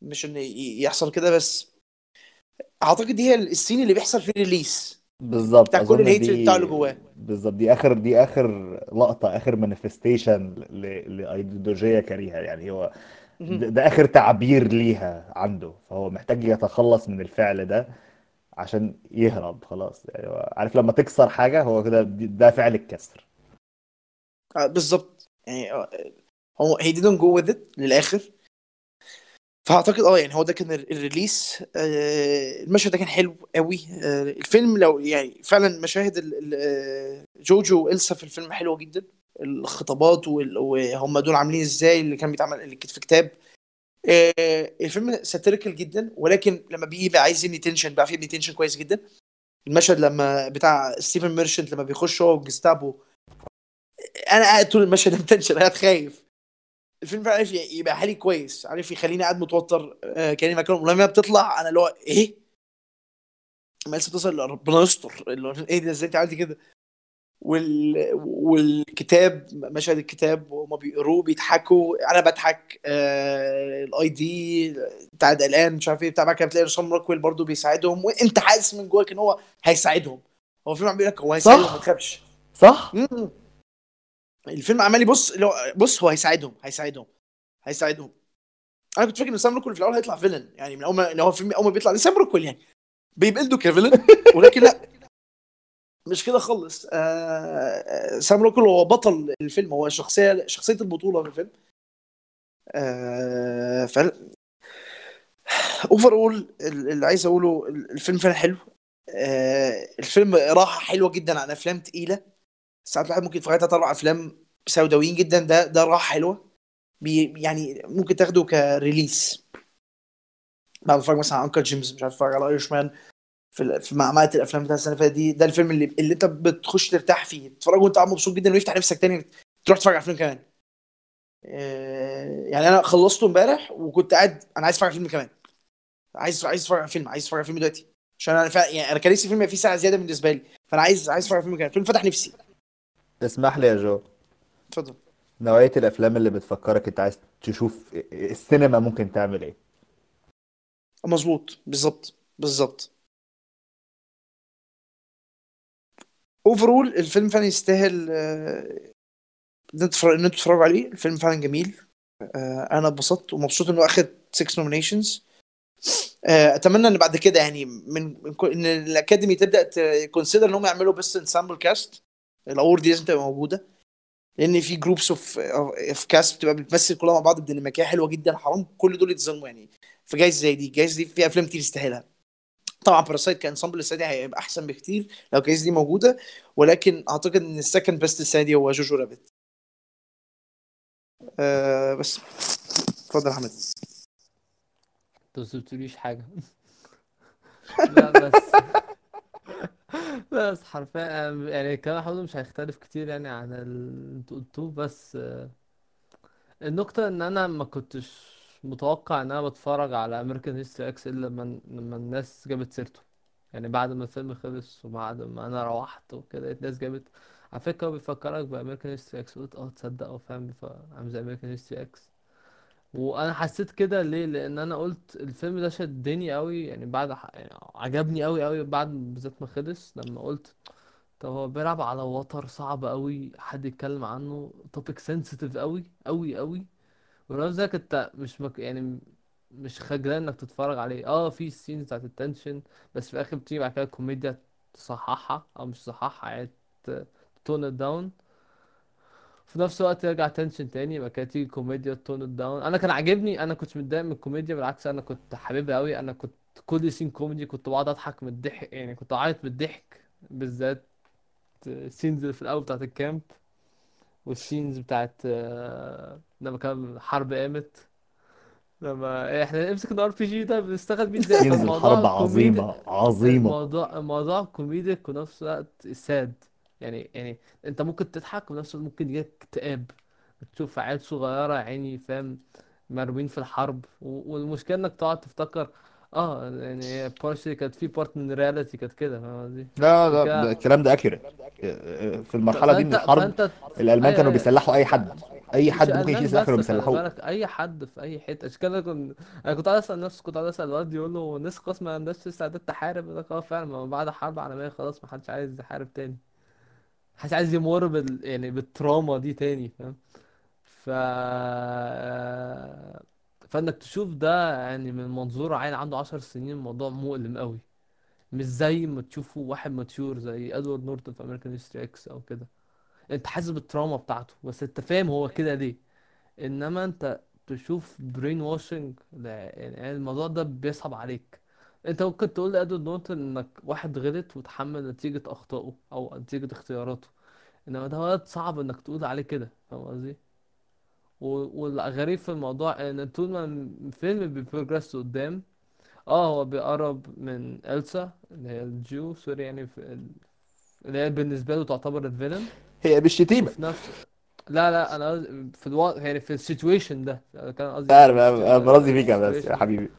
S4: مش إن يحصل كده بس أعتقد دي هي ال scene اللي بيحصل فيه release
S1: بالظبط
S4: بتاع كل
S1: ال
S4: hate
S1: دي
S4: بتاعه اللي جواه.
S1: بالظبط دي اخر دي آخر لقطة آخر manifestation لايديولوجيه كريهة يعني. هو ده, ده آخر تعبير ليها عنده. فهو محتاج يتخلص من الفعل ده. عشان يهرب خلاص. يعني عارف لما تكسر حاجة هو كده ده فعل الكسر.
S4: آه، بالظبط. يعني آه، هو he didn't go with it للآخر. فأعتقد آه يعني هو ده كان ال- الريليس. آه، المشهد ده كان حلو قوي. الفيلم لو يعني فعلا مشاهد جوجو وإلسا في الفيلم حلوة جدا. الخطابات وهم دول عاملين إزاي اللي كان بيتعمل اللي في كتاب. الفيلم satirical جدا ولكن لما بيجي عايز يبني tension بقى في يبني tension كويس جدا. المشهد لما بتاع ستيفن ميرشنت لما بيخش هو وجستابو أنا قاعد طول المشهد ده متنشن قاعد خايف. الفيلم عارف يبقى حالي كويس عارف يخليني قاعد متوتر آه كأني مكان ولما بتطلع أنا اللي هو إيه؟ ما لسه بتصل ربنا يستر. اللي هو إيه ده إزاي أنت عملتي كده؟ وال... والكتاب مشهد الكتاب وهما بيقروه بيضحكوا. أنا بضحك آه... ال ID بتاع قلقان مش عارف إيه بتاع بعد كده بتلاقي رسام روكويل برضه بيساعدهم وأنت حاسس من جواك إن هو هيساعدهم. هو الفيلم عم بيقول لك هو هيساعدهم. ما تخافش.
S1: صح؟
S4: مم. الفيلم عمال يبص بص هو هيساعدهم هيساعدهم هيساعدهم. أنا كنت فاكر إن سام روكويل في الأول هيطلع villain يعني من أول ما هو الفيلم أول ما بيطلع سام روكويل يعني. بيبقلده ك villain ولكن لا. مش كده خالص. آه آه، سام روكويل هو بطل الفيلم هو شخصية شخصية البطولة في الفيلم. آه overall اللي عايز أقوله الفيلم فعلا حلو. آه الفيلم راحة حلوة جدا عن أفلام تقيلة. ساعات الواحد ممكن يتفرج ثلاث أربع أفلام سوداويين جدا ده ده راحة حلوة. بي يعني ممكن تاخده ك release. بعد اتفرج مثلا على Uncut Gems مش عارف اتفرج على Irishman في في معمعة الأفلام بتاع السنة اللي دي ده الفيلم اللي اللي أنت بتخش ترتاح فيه. تتفرج وأنت قاعد مبسوط جدا ويفتح نفسك تاني تروح تتفرج على فيلم كمان. آه، يعني أنا خلصته امبارح وكنت قاعد أنا عايز أتفرج على فيلم كمان. عايز عايز أتفرج على فيلم عايز أتفرج على فيلم دلوقتي. عشان أنا فا... يعني أنا كان نفسي فيلم فيه ساعة زيادة بالنسبة لي. فأنا عايز عايز أتفرج على فيلم كمان. فيلم فتح نفسي.
S1: اسمح لي يا جو.
S4: اتفضل.
S1: نوعية الأفلام اللي بتفكرك أنت عايز تشوف السينما ممكن تعمل إيه؟
S4: مظبوط. بالظبط. بالظبط. overall الفيلم فعلا يستاهل آه، إن أنتوا تتفرج- إن أنتوا تتفرجوا عليه. الفيلم فعلا جميل. آه، أنا اتبسطت ومبسوط إنه اخد 6 nominations أتمنى إن بعد كده يعني من إن ال Academy تبدأ ت consider إن هم يعملوا best ensemble cast ال award دي لازم تبقى موجودة. لأن في groups of of cast بتبقى بتمثل كلها مع بعض بديناميكيه حلوة جدا حرام كل دول يتظلموا يعني. في جايزه زي دي الجايزه دي في أفلام كتير تستاهلها طبعا Parasite ك ensemble السنة دي هيبقى أحسن بكتير لو الجايزه دي موجودة ولكن أعتقد إن ال second best السنة دي هو Jojo Rabbit أه بس. اتفضل يا احمد
S2: انت ما حاجة. لا بس. بس حرفيا يعني كلام حوده مش هيختلف كتير يعني عن اللي أنتوا قلتوه بس آه، النقطة إن أنا ما كنتش متوقع إن أنا بتفرج على American History X إلا لما لما الناس جابت سيرته. يعني بعد ما الفيلم خلص وبعد ما أنا روحت وكده الناس جابت على فكرة هو بيفكرك ب American History إكس قلت آه تصدق آه فاهم عامل زي American History X وأنا حسيت كده ليه؟ لأن أنا قلت الفيلم ده شدني قوي يعني بعد يعني عجبني قوي قوي بعد بالذات ما خلص لما قلت طب هو بيلعب على وتر صعب قوي حد يتكلم عنه topic sensitive قوي قوي قوي ورغم ذلك انت مش مك... يعني مش خجلان انك تتفرج عليه. آه في ال scenes بتاعت ال tension بس في الآخر بتيجي بعد كده الكوميديا تصححها أو مش تصححها يعني tone down في نفس الوقت يرجع tension تاني يبقى كده تيجي كوميديا tone down أنا كان عاجبني أنا كنت متضايق من الكوميديا بالعكس أنا كنت حاببها قوي أنا كنت كل scene كوميدي كنت بقعد أضحك من الضحك يعني كنت أعيط من الضحك بالذات ال scenes اللي في الأول بتاعت ال camp وال scenes بتاعت آه، لما كان الحرب قامت لما إحنا نمسك ال RPG ده بنشتغل بيه إزاي؟
S1: الحرب
S2: كوميدي.
S1: عظيمة عظيمة.
S2: الموضوع الموضوع comedic ونفس الوقت sad يعني يعني أنت ممكن تضحك ونفس الوقت ممكن يجيك اكتئاب. تشوف عيال صغيرة يا عيني فاهم؟ مرمين في الحرب. و- والمشكلة إنك تقعد تفتكر آه يعني partially كانت في part من ال reality كانت كده فاهم قصدي؟
S1: لا لا ده الكلام ده accurate في المرحلة دي من
S2: فانت
S1: الحرب
S2: فأنت
S1: الألمان
S2: أيوه
S1: كانوا
S2: أيوه.
S1: بيسلحوا أي حد. أي
S2: مش
S1: حد ممكن يشيل
S2: المان
S1: سلاح
S2: بس خلي بالك أي حد في أي حتة. عشان كده كنت أنا كنت قاعد أسأل نفسي كنت قاعد أسأل الواد يقول له الناس خلاص ما عندهاش استعداد تحارب. يقول لك آه فعلا ما بعد حرب عالمية خلاص ما حدش عايز يحارب تاني. محدش عايز يمر بال يعني بال trauma دي تاني فاهم؟ ف فإنك تشوف ده يعني من منظور عيل عنده عشر سنين الموضوع مؤلم قوي مش زي ما تشوفه واحد mature زي إدوارد نورتون في American History X أو كده. انت حاسس بال trauma بتاعته بس انت فاهم هو كده ليه. انما انت تشوف brainwashing يعني الموضوع ده بيصعب عليك. انت ممكن تقول لإدوارد نورتون إنك واحد غلط وتحمل نتيجة أخطائه أو نتيجة اختياراته. إنما ده ولد صعب إنك تقول عليه كده فاهم قصدي؟ و- والغريب في الموضوع إن طول ما الفيلم بي progress قدام آه هو بيقرب من إلسا اللي هي ال Jew sorry يعني في ال- اللي هي بالنسبة له تعتبر
S1: ال villain.
S2: هي نفس لا لا أنا في الوضع يعني في ال situation ده. كان قصدي
S1: عارف
S2: الست-
S1: برازي فيك بس يا حبيبي.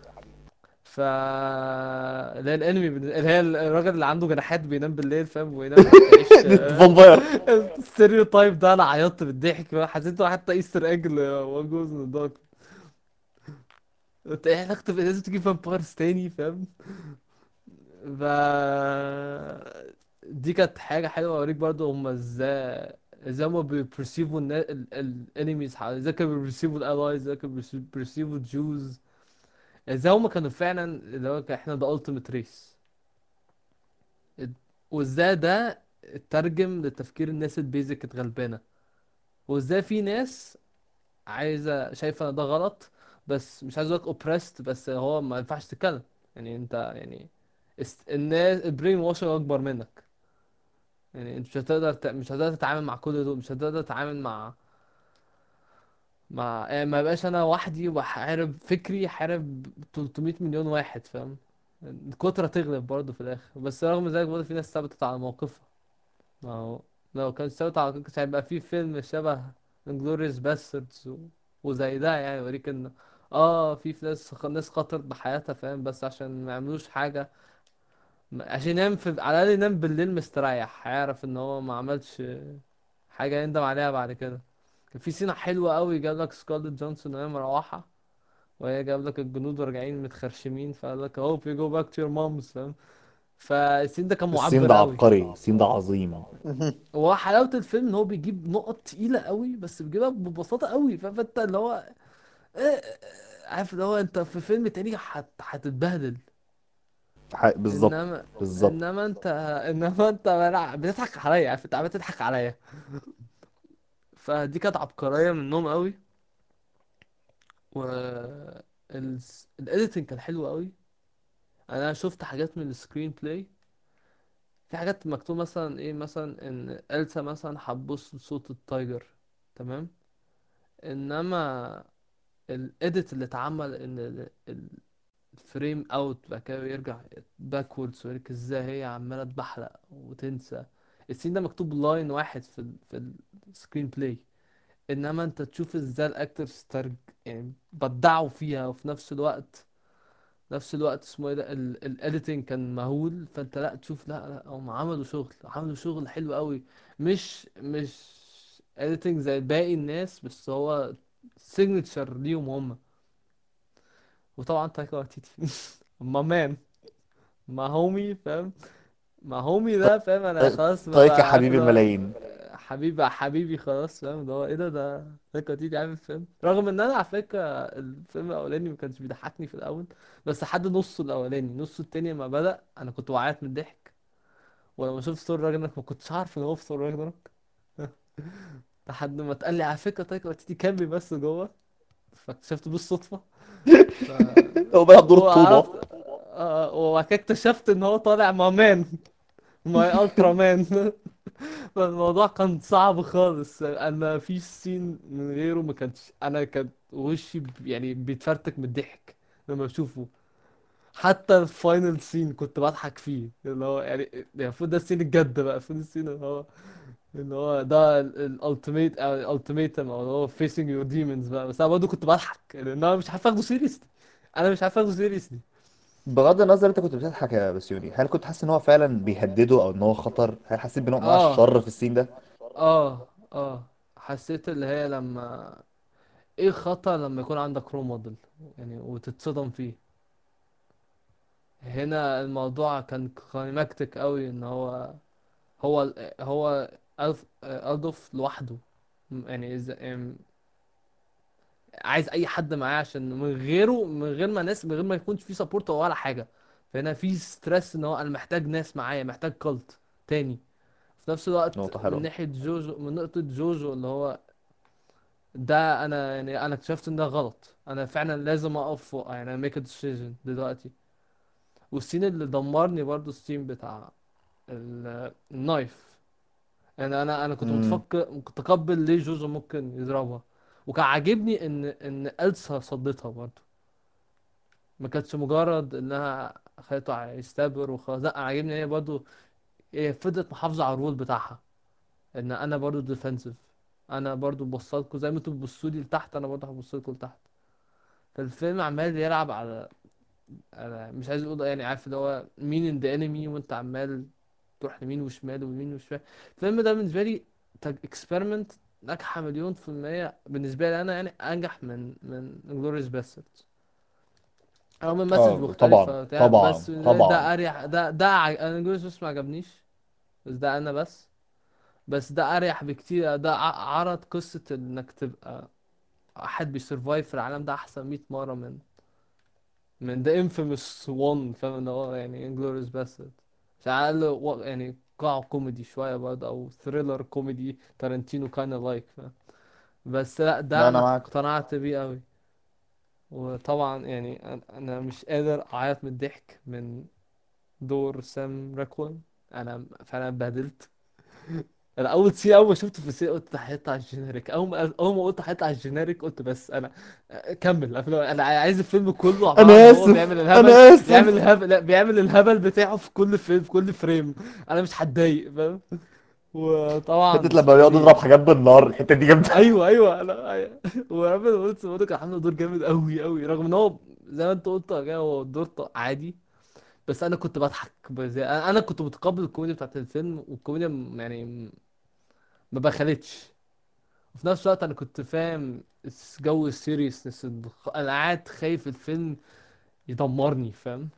S2: ف اللي هي ال enemy اللي هي الراجل اللي عنده جناحات بينام بالليل فاهم؟ وينام
S1: فامباير.
S2: الستيريو ده أنا عيطت بالضحك. حسيته حتى إيستر إيج وان جوز من دارك انت إيه علاقته بإن لازم تجيب فامبايرز تاني فاهم؟ ف دي كانت حاجة حلوة أوريك برضو هما إزاي إزاي هما بيبرسيفوا الانميز إزاي كانوا بيبرسيفوا الالايز إزاي كانوا بيبرسيفوا الجوز إزاي هما كانوا فعلا اللي هو إحنا ده ultimate race. وإزاي ده اترجم لتفكير الناس ال basic الغلبانة. وإزاي في ناس عايزة شايفة إن ده غلط بس مش عايز أقولك oppressed بس هو ما ينفعش تتكلم. يعني أنت يعني. الناس ال brainwashing أكبر منك. يعني انت مش هتقدر ت... مش هتقدر تتعامل مع كل دول مش هتقدر تتعامل مع مع يعني ما بقاش أنا وحدي وحارب فكري حارب 300 مليون واحد فاهم؟ الكترة تغلب برضه في الآخر. بس رغم ذلك برضه في ناس ثبتت على موقفها. ما هو لو كان ثابت على موقفها كان هيبقى في فيلم شبه Inglourious Basterds و... وزي ده يعني يوريك إن آه في ناس ناس خطرت بحياتها فاهم؟ بس عشان ما يعملوش حاجة عشان ينام في على الأقل ينام بالليل مستريح هيعرف إن هو ما عملش حاجة يندم عليها بعد كده. كان في سينة حلوة قوي جاب لك سكارلت جونسون وهي مروحة وهي جاب لك الجنود راجعين متخرشمين فقال لك hope you go back to your moms. فاهم؟ فالسين ده كان
S1: السين
S2: معبر
S1: ده
S2: قوي
S1: عبقري السين ده عظيم.
S2: هو حلاوة الفيلم إن هو بيجيب نقط تقيلة قوي بس بيجيبها ببساطة قوي فاهم فأنت اللي هو إيه- إيه- عارف اللي هو أنت في فيلم تاني هت... هتتبهدل.
S1: ح- بالظبط
S2: إنما
S1: بالظبط
S2: إنما أنت إنما أنت لا بتضحك عليا عارف انت عمال تضحك عليا. فدي كانت عبقرية منهم قوي و ال editing كان حلو قوي أنا شفت حاجات من ال screenplay في حاجات مكتوب مثلا إيه مثلا إن إلسا مثلا هتبص لصوت ال tiger تمام؟ إنما ال edit اللي اتعمل إن ال- ال- ال frame out بعد كده يرجع backwards ويوريك إزاي هي عمالة تبحلق وتنسى. ال scene ده مكتوب line واحد في ال في ال screenplay إنما أنت تشوف إزاي ال actors ترج يعني بدعوا فيها وفي نفس الوقت نفس الوقت اسمه إيه ده ال editing كان مهول. فأنت لأ تشوف لأ لأ هم عملوا شغل عملوا شغل حلو قوي مش مش editing زي باقي الناس بس هو signature ليهم هم. وطبعا تايكا واتيتي my man. my homie فاهم؟ my homie ده فاهم؟ أنا خلاص
S1: تايكا
S2: ببقى عارف
S1: حبيب الملايين.
S2: حبيبي حبيبي خلاص فاهم؟ اللي هو إيه ده ده تايكا واتيتي عامل فيلم رغم إن أنا على فكرة الفيلم الأولاني ما كانش بيضحكني في الأول بس لحد نصه الأولاني. نصه التاني لما بدأ أنا كنت بعيط من الضحك. ولما شفت Thor Ragnarok ما كنتش عارف إن هو في Thor Ragnarok لحد ما اتقال لي على فكرة تايكا واتيتي كان بيمثل جوه. فاكتشفت بالصدفه.
S1: هو بيلعب دور الطوبة.
S2: وعرفت آه، وبعد كده اكتشفت إن هو طالع مع man. my ultra man فالموضوع كان صعب خالص. أنا في scene من غيره ما كانش أنا كان وشي يعني بيتفرتك من الضحك لما بشوفه. حتى ال final scene كنت بضحك فيه. اللي هو يعني المفروض ده ال scene الجد بقى. المفروض ال scene اللي هو اللي هو ده ال ultimate أو ال ultimatum أو اللي هو facing your demons بقى. بس أنا برضه كنت بضحك لأن أنا مش عارف أخده seriously أنا مش عارف أخده seriously
S1: بغض النظر أنت كنت بتضحك يا بسيوني هل كنت حاسس إن هو فعلا بيهدده أو إن هو خطر؟ هل حسيت بنوع من انواع
S2: آه.
S1: الشر في ال scene ده؟
S2: آه آه. حسيت اللي هي لما إيه خطأ لما يكون عندك role model يعني وتتصدم فيه. هنا الموضوع كان climactic قوي إن هو هو هو أدولف لوحده. يعني يعني عايز أي حد معاه عشان من غيره من غير ما ناس من غير ما يكونش في support ولا حاجة. فهنا في stress إن هو أنا محتاج ناس معايا محتاج cult تاني. في نفس الوقت
S1: نقطة
S2: من
S1: حلوة
S2: ناحية جوجو من نقطة جوجو اللي هو ده أنا يعني أنا اكتشفت إن ده غلط. أنا فعلا لازم أقف يعني make a decision دلوقتي. وال scene اللي دمرني برضو ال scene بتاع ال- ال knife يعني أنا أنا كنت
S1: امم
S2: متفكر متقبل ليه جوجو ممكن يضربها. وكان عاجبني إن إن إلسا صدتها برضو. ما كانتش مجرد إنها خدت ال stab وخلاص لأ عاجبني هي برضو هي فضلت محافظة على ال role بتاعها. إن أنا برضو defensive أنا برضو بوصلكوا زي ما أنتوا بتبصوا لي لتحت أنا برضو هبصلكوا لتحت. فالفيلم عمال يلعب على على مش عايز أقول يعني عارف اللي هو مين ان the enemy وانت عمال تروح يمين وشمال ويمين وشمال. الفيلم ده بالنسبة لي experiment ناجحة مليون في المية. بالنسبة لي أنا يعني أنجح من من Inglourious Basterds رغم ال
S1: message آه
S2: مختلفة
S1: طبعا طبعا
S2: بس ده,
S1: طبعا.
S2: ده أريح ده ده ع- أنا Inglourious بس ما عجبنيش. بس ده أنا بس. بس ده أريح بكتير. ده عرض قصة إنك تبقى حد بي survive في العالم ده أحسن 100 مرة من من The Infamous One. فاهم؟ اللي هو يعني Inglourious Basterds على الاقل و- يعني قاع كوميدي شوية برضه أو ثريلر كوميدي تارانتينو كان لايك بس لا
S1: لا
S2: ده
S1: أنا
S2: أنا
S1: معاك.
S2: اقتنعت بيه قوي وطبعا يعني أنا- أنا مش قادر أعيط من الضحك من دور سام راكوين أنا فعلا اتبهدلت. أنا أول سي أول ما شفته في السي قلت ده هيطلع الجينيريك. أول ما أول ما قلت هيطلع الجينيريك قلت بس أنا كمل. أنا عايز الفيلم كله عبارة
S1: أنا
S2: عن هو
S1: آسف،
S2: بيعمل الهبل
S1: أنا آسف.
S2: بيعمل الهبل لا بيعمل الهبل بتاعه في كل فيلم في كل فريم. أنا مش هتضايق فاهم؟ وطبعا
S1: حتة لما بيقعد يضرب حاجات بالنار الحتة دي جامدة.
S2: أيوه أيوه. أنا أيوة. وريبل ويلسون برضه كان عامل دور جامد قوي قوي رغم إن هو زي ما أنت قلت يا جماعة هو دور عادي. بس أنا كنت بضحك أنا أنا كنت متقبل الكوميديا بتاعت الفيلم والكوميديا يعني ما بخلتش. وفي نفس الوقت أنا كنت فاهم جو ال seriousness أنا قاعد خايف الفيلم يدمرني فاهم؟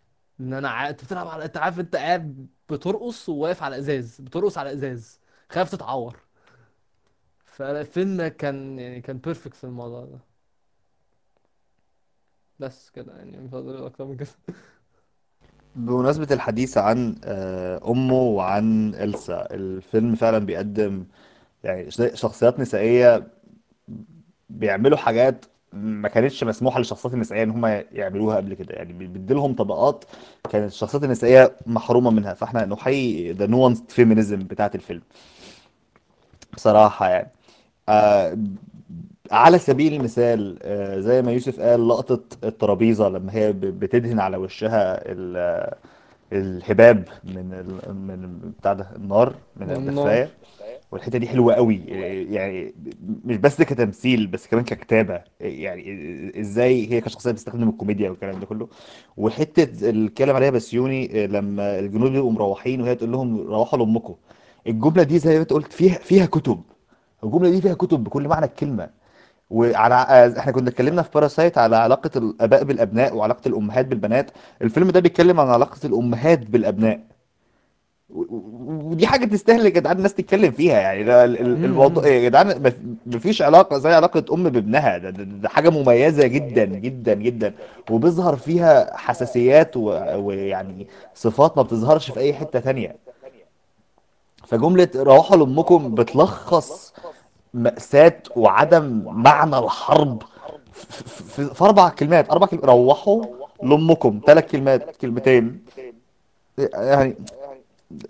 S2: إن أنا أنت بتلعب على أنت عارف أنت قاعد بترقص وواقف على إزاز بترقص على إزاز خايف تتعور. فالفيلم كان يعني كان بيرفكت في الموضوع ده. بس كده يعني مش هقدر أكتر من كده.
S1: بمناسبة الحديث عن آه، أمه وعن إلسا الفيلم فعلا بيقدم يعني شخصيات نسائية بيعملوا حاجات ما كانتش مسموحة للشخصيات النسائية إن هم يعملوها قبل كده. يعني بيديلهم طبقات كانت الشخصيات النسائية محرومة منها. فإحنا نحيي the nuance feminism بتاعت الفيلم. بصراحة يعني. آه على سبيل المثال آه زي ما يوسف قال لقطة الترابيزة لما هي بتدهن على وشها ال- الهباب من ال... من بتاع ده النار من
S2: النار.
S1: والحتة دي حلوة قوي. يعني مش بس كتمثيل بس كمان ككتابة. يعني إزاي هي كشخصية بتستخدم الكوميديا والكلام ده كله. وحتة اللي اتكلم عليها بسيوني لما الجنود بيبقوا مروحين وهي تقول لهم روحوا لأمكم. الجملة دي زي ما انت قلت فيها فيها كتب. الجملة دي فيها كتب بكل معنى الكلمة. وعلى إحنا كنا اتكلمنا في باراسايت على علاقة الآباء بالأبناء وعلاقة الأمهات بالبنات. الفيلم ده بيتكلم عن بالأبناء و- و- ودي حاجة تستاهل يا جدعان الناس تتكلم فيها يعني. الموضوع يا جدعان؟ مف- مفيش علاقة زي علاقة أم بابنها. ده, ده, ده حاجة مميزة جدا جدا جدا. وبيظهر فيها حساسيات ويعني صفات ما بتظهرش في أي حتة تانية. فجملة روحوا لأمكم بتلخص مأساة وعدم معنى الحرب. في, أربع كلمات أربع كلمات. روحوا لأمكم. ثلاث كلمات كلمتين. يعني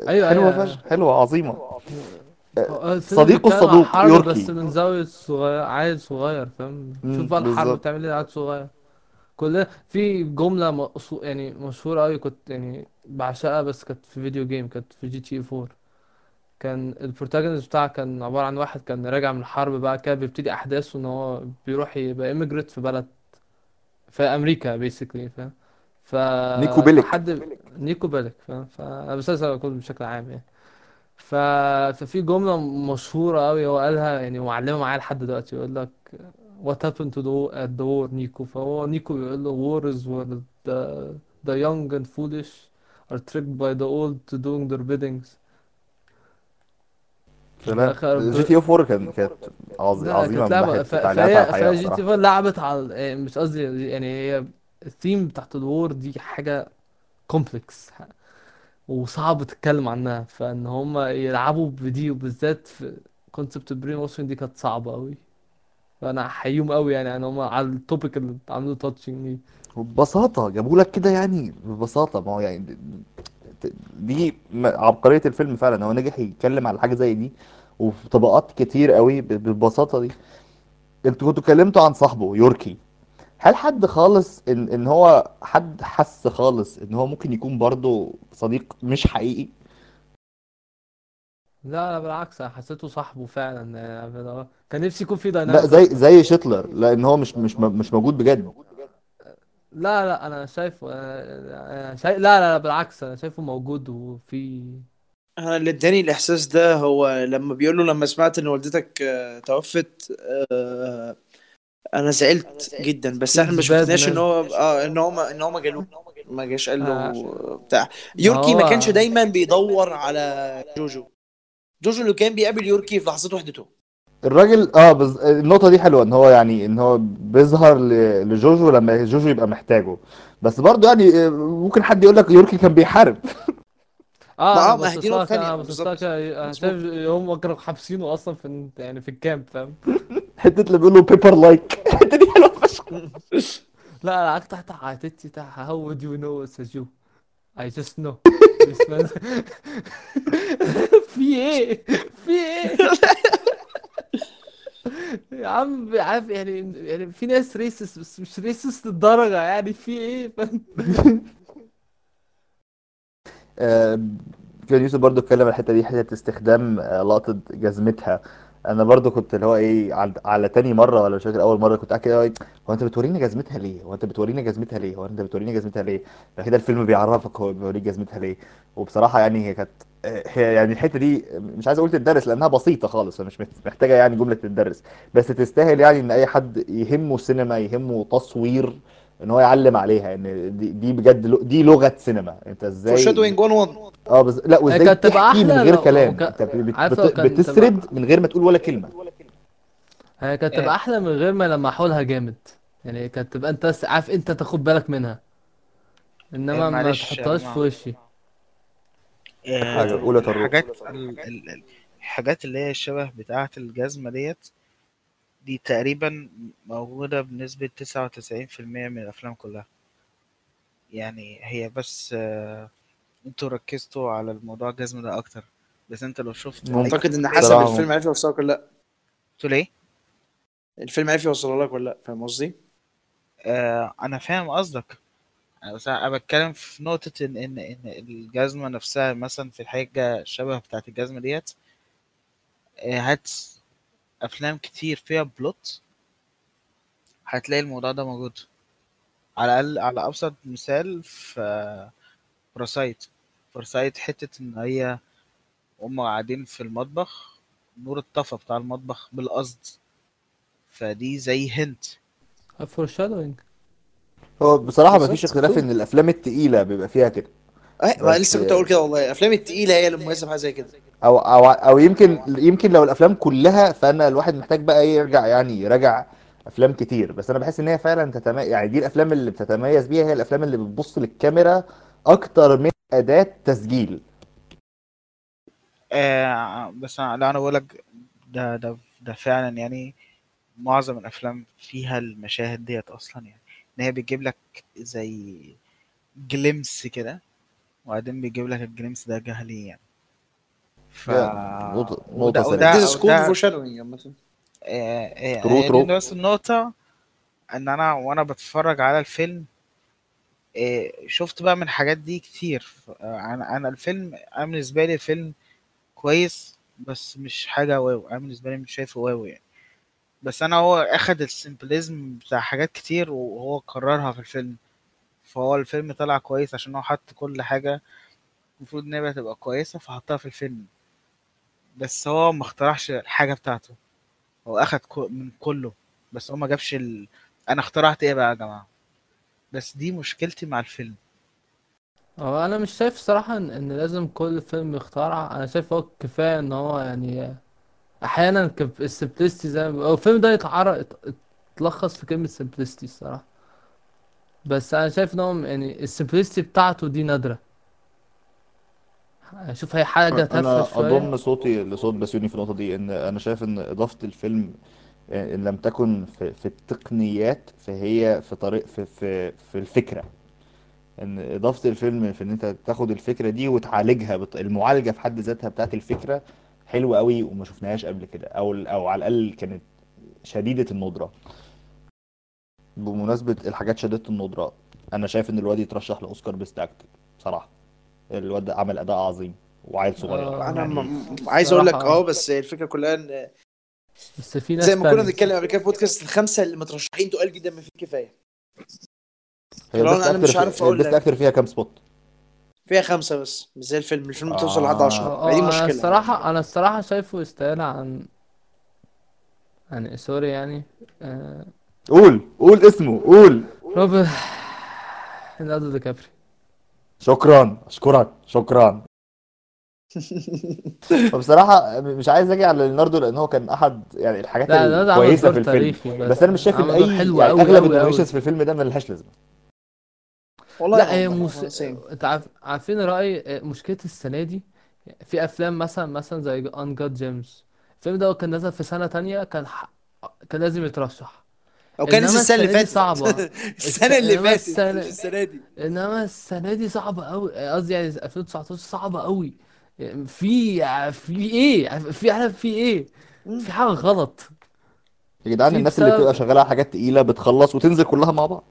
S2: أيوه
S1: حلوة
S2: أيوه
S1: فشخ حلوة عظيمة.
S2: هو الفيلم
S1: صديقه
S2: بيتكلم عن
S1: الصدوق يوركي.
S2: بس من زاوية صغير عيل صغير فاهم؟ شوف بقى الحرب. بتعمل إيه عيل صغير. كلها في جملة مقصو... يعني مشهورة أوي كنت يعني بعشقها بس كانت في video game كانت في GTA 4 كان ال protagonist بتاعها كان عبارة عن واحد كان راجع من الحرب بقى كده بيبتدي أحداثه إن هو بيروح يبقى immigrant في بلد في أمريكا basically فاهم؟ ف
S1: نيكو بيليك.
S2: فحد نيكو بيلك فاهم فالمسلسل كله بشكل عام يعني. ف... ففي جملة مشهورة أوي هو قالها يعني معلمة معايا لحد دلوقتي يقول لك What happened to the at the war نيكو. فهو نيكو بيقول له war is where the, the young and foolish are tricked by the old to doing their biddings.
S1: GTA 4 كان كانت عظ-
S2: لا
S1: عظيمة
S2: كانت
S1: على
S2: فهي GTA
S1: بصراحة.
S2: four لعبت على يعني مش قصدي يعني هي الثيم بتاعت ال war دي حاجة complex وصعب تتكلم عنها. فإن هم يلعبوا بدي وبالذات في concept ال brainwashing دي كانت صعبة قوي فأنا احييهم قوي يعني ان هم على ال topic اللي عملوا touching دي.
S1: وببساطة جابوا لك كده يعني ببساطة. ما هو يعني دي عبقرية الفيلم فعلا. هو نجح يتكلم على حاجة زي دي وفي طبقات كتير قوي بالبساطة دي. أنتوا كنتوا اتكلمتوا عن صاحبه يوركي. هل حد خالص إن إن هو حد حس خالص إن هو ممكن يكون برضه صديق مش حقيقي؟
S2: لا لا بالعكس أنا حسيته صاحبه فعلا. يعني كان نفسي يكون في
S1: لا
S2: dynamic
S1: زي
S2: أكتر
S1: زي شيتلر لأن هو مش مش مش موجود بجد.
S2: لا لا أنا شايفه أنا أنا شايف لا لا بالعكس أنا شايفه موجود وفي
S4: أنا اللي إداني الإحساس ده هو لما بيقول له لما سمعت إن والدتك آه، توفت آه، أنا زعلت جدا بس إحنا ما شفناش
S2: إن.
S4: هو آه إن هو ما إن هو ما جالوش ما جاش قال له
S2: آه.
S4: بتاع يوركي ما كانش دايما بيدور على جوجو جوجو اللي كان بيقابل يوركي في لحظات وحدته
S1: الراجل آه بز... النقطة دي حلوة إن هو يعني إن هو بيظهر ل... لجوجو لما جوجو يبقى محتاجه بس برضه يعني آه، ممكن حد يقول لك يوركي كان بيحارب
S4: آه ما-
S2: أنا آه،
S4: بالظبط.
S2: شايف هم كانوا حابسينه أصلا في يعني في ال camp فاهم
S1: حتة اللي بيقول له paper like الحتة دي حلوة فشخ.
S2: لا لا تحت تحت how would you know it's a Jew I just know. في إيه؟ في إيه؟ عم عارف يعني يعني في ناس racist بس مش racist للدرجة يعني. في إيه؟ فاهم؟
S1: آه، كان يوسف برضو اتكلم على الحتة دي حتة استخدام آه، لقطة جزمتها. أنا برضو كنت اللي هو إيه على, تاني مرة ولا مش فاكر اول مرة كنت قاعد كده إيه، هو أنت بتوريني جزمتها ليه؟ هو أنت بتوريني جزمتها ليه؟ هو أنت بتوريني جزمتها ليه؟ بعد كده الفيلم بيعرفك هو بيوريك جزمتها ليه. وبصراحة يعني هي كانت آه، هي يعني الحتة دي مش عايز أقول تدرس لأنها بسيطة خالص مش محتاجة يعني جملة تدرس بس تستاهل يعني إن أي حد يهمه سينما يهمه تصوير ان هو يعلم عليها ان دي, دي بجد دي لغة سينما انت إزاي
S4: foreshadowing 1 1
S1: آه بز... لا وازاي
S2: كانت تبقى
S1: تحكي من غير
S2: لو-
S1: كلام
S2: وك-
S1: انت بت... بت... بتسرد
S2: تبقى-
S1: من غير ما تقول ولا كلمة
S2: هي كانت. تبقى أحلى من غير ما لمحوا لها جامد يعني كانت تبقى أنت عارف أنت تاخد بالك منها
S3: إنما
S2: ما تحطهاش في. وشي
S1: يا طارق.
S3: الحاجات ال- ال- ال- الحاجات اللي هي الشبه بتاعة الجزمة ديت دي تقريبا موجودة بنسبة تسعة وتسعين في المية من الأفلام كلها. يعني هي بس آه، أنتوا ركزتوا على الموضوع الجزمة ده أكتر. بس انت لو شفت
S4: اعتقد إن حسب
S1: صراحة
S4: الفيلم عرف يوصلك ولا لأ.
S3: تقول إيه؟
S4: الفيلم عرف يوصلها لك ولا لأ فاهم قصدي؟
S3: آه أنا فاهم قصدك. أنا بس أنا بتكلم في نقطة إن إن إن الجزمة نفسها مثلا في الحاجة شبه بتاعة الجزمة ديت آه، هات أفلام كتير فيها plot هتلاقي الموضوع ده موجود. على الأقل على أبسط مثال في باراسايت باراسايت حتة إن هي هم قاعدين في المطبخ نور الطفى بتاع المطبخ بالقصد. فدي زي hint
S2: foreshadowing
S1: هو بصراحة ما
S4: بالظبط.
S1: فيش اختلاف إن الأفلام التقيلة بيبقى فيها كده. آه
S4: لسه كنت أقول كده والله. الافلام التقيلة هي اللي مميزة بحاجه زي كده.
S1: أو أو أو يمكن يمكن لو الأفلام كلها فأنا الواحد محتاج بقى إيه يرجع يعني يراجع أفلام كتير. بس أنا بحس إن هي فعلا تتميز يعني دي الأفلام اللي بتتميز بيها هي الأفلام اللي بتبص للكاميرا أكتر من أداة تسجيل.
S3: آه بس أنا لا أنا بقولك ده ده ده فعلا يعني معظم الأفلام فيها المشاهد ديت أصلا يعني. إن هي بتجيب لك زي glimpse كده. وبعدين بيجيب لك ال glimpse ده جهلي يعني. ف
S1: نقطة- نقطة
S3: وده
S1: سريعة.
S3: وده
S4: This is cool
S3: وده
S4: foreshadowing عامة
S3: آه، آه،. دي بس النقطة إن أنا وأنا بتفرج على الفيلم آه، شفت بقى من الحاجات دي كتير. آه، أنا أنا الفيلم أنا بالنسبة لي الفيلم كويس بس مش حاجة wow. أنا بالنسبة لي مش شايفه wow يعني. بس أنا هو أخد السيمبلزم بتاع حاجات كتير وهو كررها في الفيلم. فهو الفيلم طلع كويس عشان هو حط كل حاجة المفروض إن هي تبقى كويسة فحطها في الفيلم. بس هو ما اخترعش الحاجة بتاعته. هو أخد من كله. بس هو ما جابش ال... أنا اخترعت إيه بقى يا جماعة؟ بس دي مشكلتي مع الفيلم.
S2: هو أنا مش شايف صراحة ان إن لازم كل فيلم يخترع. أنا شايف هو كفاية إن هو يعني أحيانا ال simplicity زي ما بيقولوا- هو الفيلم ده يتعرض يتلخص في كلمة simplicity الصراحة. بس أنا شايف إن هو يعني ال simplicity بتاعته دي نادرة. أشوف هي حاجة تافهة
S1: أنا
S2: شوية.
S1: أضم صوتي لصوت بسيوني في النقطة دي إن أنا شايف إن إضافة الفيلم آه، إن لم تكن في, في التقنيات فهي في طريق في في في الفكرة. إن إضافة الفيلم في إن أنت تاخد الفكرة دي وتعالجها بط... المعالجة في حد ذاتها بتاعت الفكرة حلوة قوي وما شفناهاش قبل كده أو أو على الأقل كانت شديدة الندره بمناسبة الحاجات شديده الندرة أنا شايف إن الواد يترشح لأوسكار best actor بصراحة. الواد ده عمل أداء عظيم وعيل صغير.
S2: آه.
S4: أنا
S1: يعني
S4: م- عايز أقول لك
S2: الصراحة-
S4: آه. بس الفكرة كلها إن
S2: بس في ناس
S4: زي ما كنا بنتكلم قبل كده في بودكاست الخمسة اللي مترشحين تقال جدا ما في كفاية.
S1: هي
S4: أنا مش عارف
S1: البيست
S4: لك.
S1: أكتر فيها كام spot
S4: فيها خمسة بس مش زي الفيلم. الفيلم
S1: آه.
S4: بتوصل لحد 10
S2: آه
S4: هي دي
S2: أنا
S4: مشكلة.
S2: الصراحة أنا الصراحة شايفه يستاهل عن يعني sorry يعني آه...
S1: قول قول اسمه قول.
S2: روبرت ليوناردو دي كابريو
S1: شكرا أشكرك شكرا. فبصراحة مش عايز أجي على ليوناردو لأن هو كان أحد يعني الحاجات
S2: دور
S1: في الفيلم.
S2: تاريخي
S1: بس. أنا مش شايف
S2: إن
S1: اي يعني
S2: أوي أغلب. ال
S1: nominations في الفيلم ده ما لهاش لازمة.
S4: والله
S2: لا هي
S4: same.
S2: انت عارف عارفين رأيي مشكلة السنة دي؟ في أفلام مثلا مثلا زي انجاد جيمس الفيلم ده كان نزل في سنة تانية كان ح... كان لازم يترشح.
S4: أو كان
S2: إنما
S4: لسه
S2: السنة اللي
S4: فاتت.
S2: صعبة.
S4: السنة اللي فاتت.
S2: السنة-
S4: مش السنة دي.
S2: إنما السنة دي صعبة قوي قصدي يعني 2019 صعبة قوي في في إيه؟ في عارف في
S4: إيه.
S2: في حاجة غلط.
S1: يا جدعان
S2: في
S1: الناس اللي
S2: بسبب-
S1: بتبقى شغالة على حاجات تقيلة بتخلص وتنزل كلها مع بعض.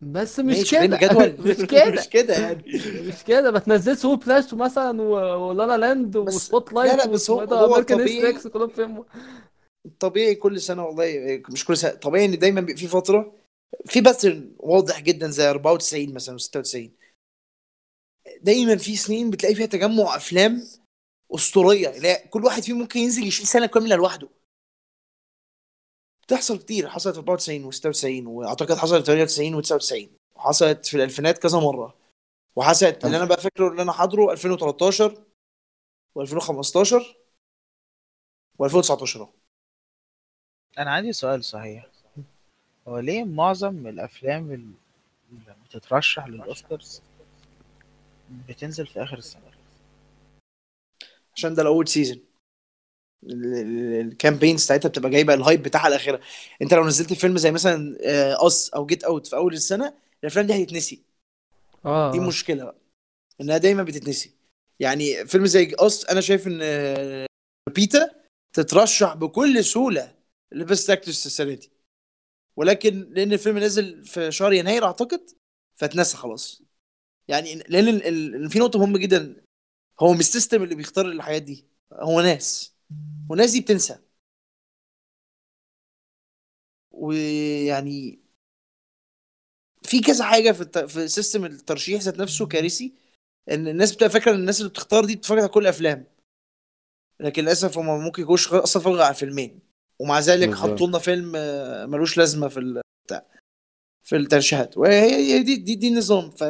S2: بس مش كده. مش كده.
S4: مش كده يعني.
S2: مش كده. بتنزل سو فلاش مثلا و- ولالا لاند
S4: بس-
S2: وسبوت
S4: لا،
S2: لايت
S4: لا، بس هو-
S2: واسمه
S4: هو
S2: امريكان
S4: طبيعي.
S2: كلهم فيلم
S4: طبيعي كل سنة والله مش كل سنة طبيعي إن دايما في فترة في باترن واضح جدا زي 94 مثلا و96 دايما في سنين بتلاقي فيها تجمع أفلام أسطورية لا كل واحد فيهم ممكن ينزل يشيل سنة كاملة لوحده. بتحصل كتير حصلت في 94 و96 وأعتقد حصلت في 98 و99 وحصلت في الألفينات كذا مرة وحصلت اللي أنا بقى فاكره اللي أنا حاضره 2013 و2015 و2019
S3: أنا عندي سؤال صحيح. هو ليه معظم الأفلام اللي بتترشح للأوسكارز بتنزل في آخر السنة؟
S4: عشان ده ال award season ال campaign ساعتها بتبقى جايبة ال hype بتاعها الاخيره أنت لو نزلت فيلم زي مثلا Us أو Get Out في أول السنة الأفلام دي هتتنسي.
S2: آه.
S4: دي مشكلة بقى. إنها دايما بتتنسي. يعني فيلم زي Us أنا شايف إن آه، لوبيتا تترشح بكل سهولة ل best actress السنة دي. ولكن لأن الفيلم نزل في شهر يناير أعتقد فاتنسى خلاص. يعني لأن ال- ال- في نقطة مهمة جدا. هو مش ال system اللي بيختار الحاجات دي. هو ناس. والناس دي بتنسى. ويعني في كذا حاجة في الت... في system الترشيح ذات نفسه كارثي. إن الناس بتبقى فاكرة إن الناس اللي بتختار دي بتتفرج على كل الافلام لكن للأسف هم ممكن يكونوش أصلا اتفرجوا على فيلمين ومع ذلك. حطوا لنا فيلم آه، ملوش لازمة في. بتاع في الترشيحات وهي هي دي دي, دي النظام ف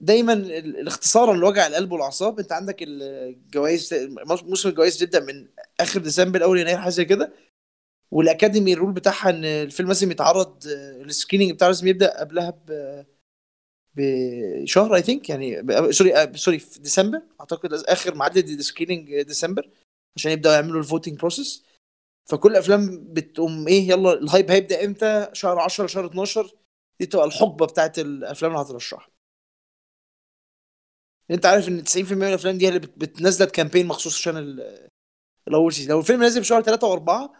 S4: دايما ال- الاختصارا لوجع القلب والأعصاب أنت عندك الجوائز موسم الجوائز بتبدا من آخر ديسمبر أول يناير حاجة زي كده وال academy ال rule بتاعها إن الفيلم لازم يتعرض آه، ال screening بتاعه لازم يبدأ قبلها ب بشهر I think يعني ب- sorry آه، sorry في ديسمبر أعتقد آخر ميعاد ال screening ديسمبر عشان يبدأوا يعملوا ال voting process فكل الافلام بتقوم إيه يلا ال hype هيبدأ إمتى؟ شهر 10 شهر 12 دي تبقى الحقبة بتاعت الأفلام اللي هترشحها. أنت عارف إن 90% من الأفلام دي هي اللي بت- بتنزلت campaign مخصوص عشان ال- ال award season لو الفيلم نازل في شهر 3 و4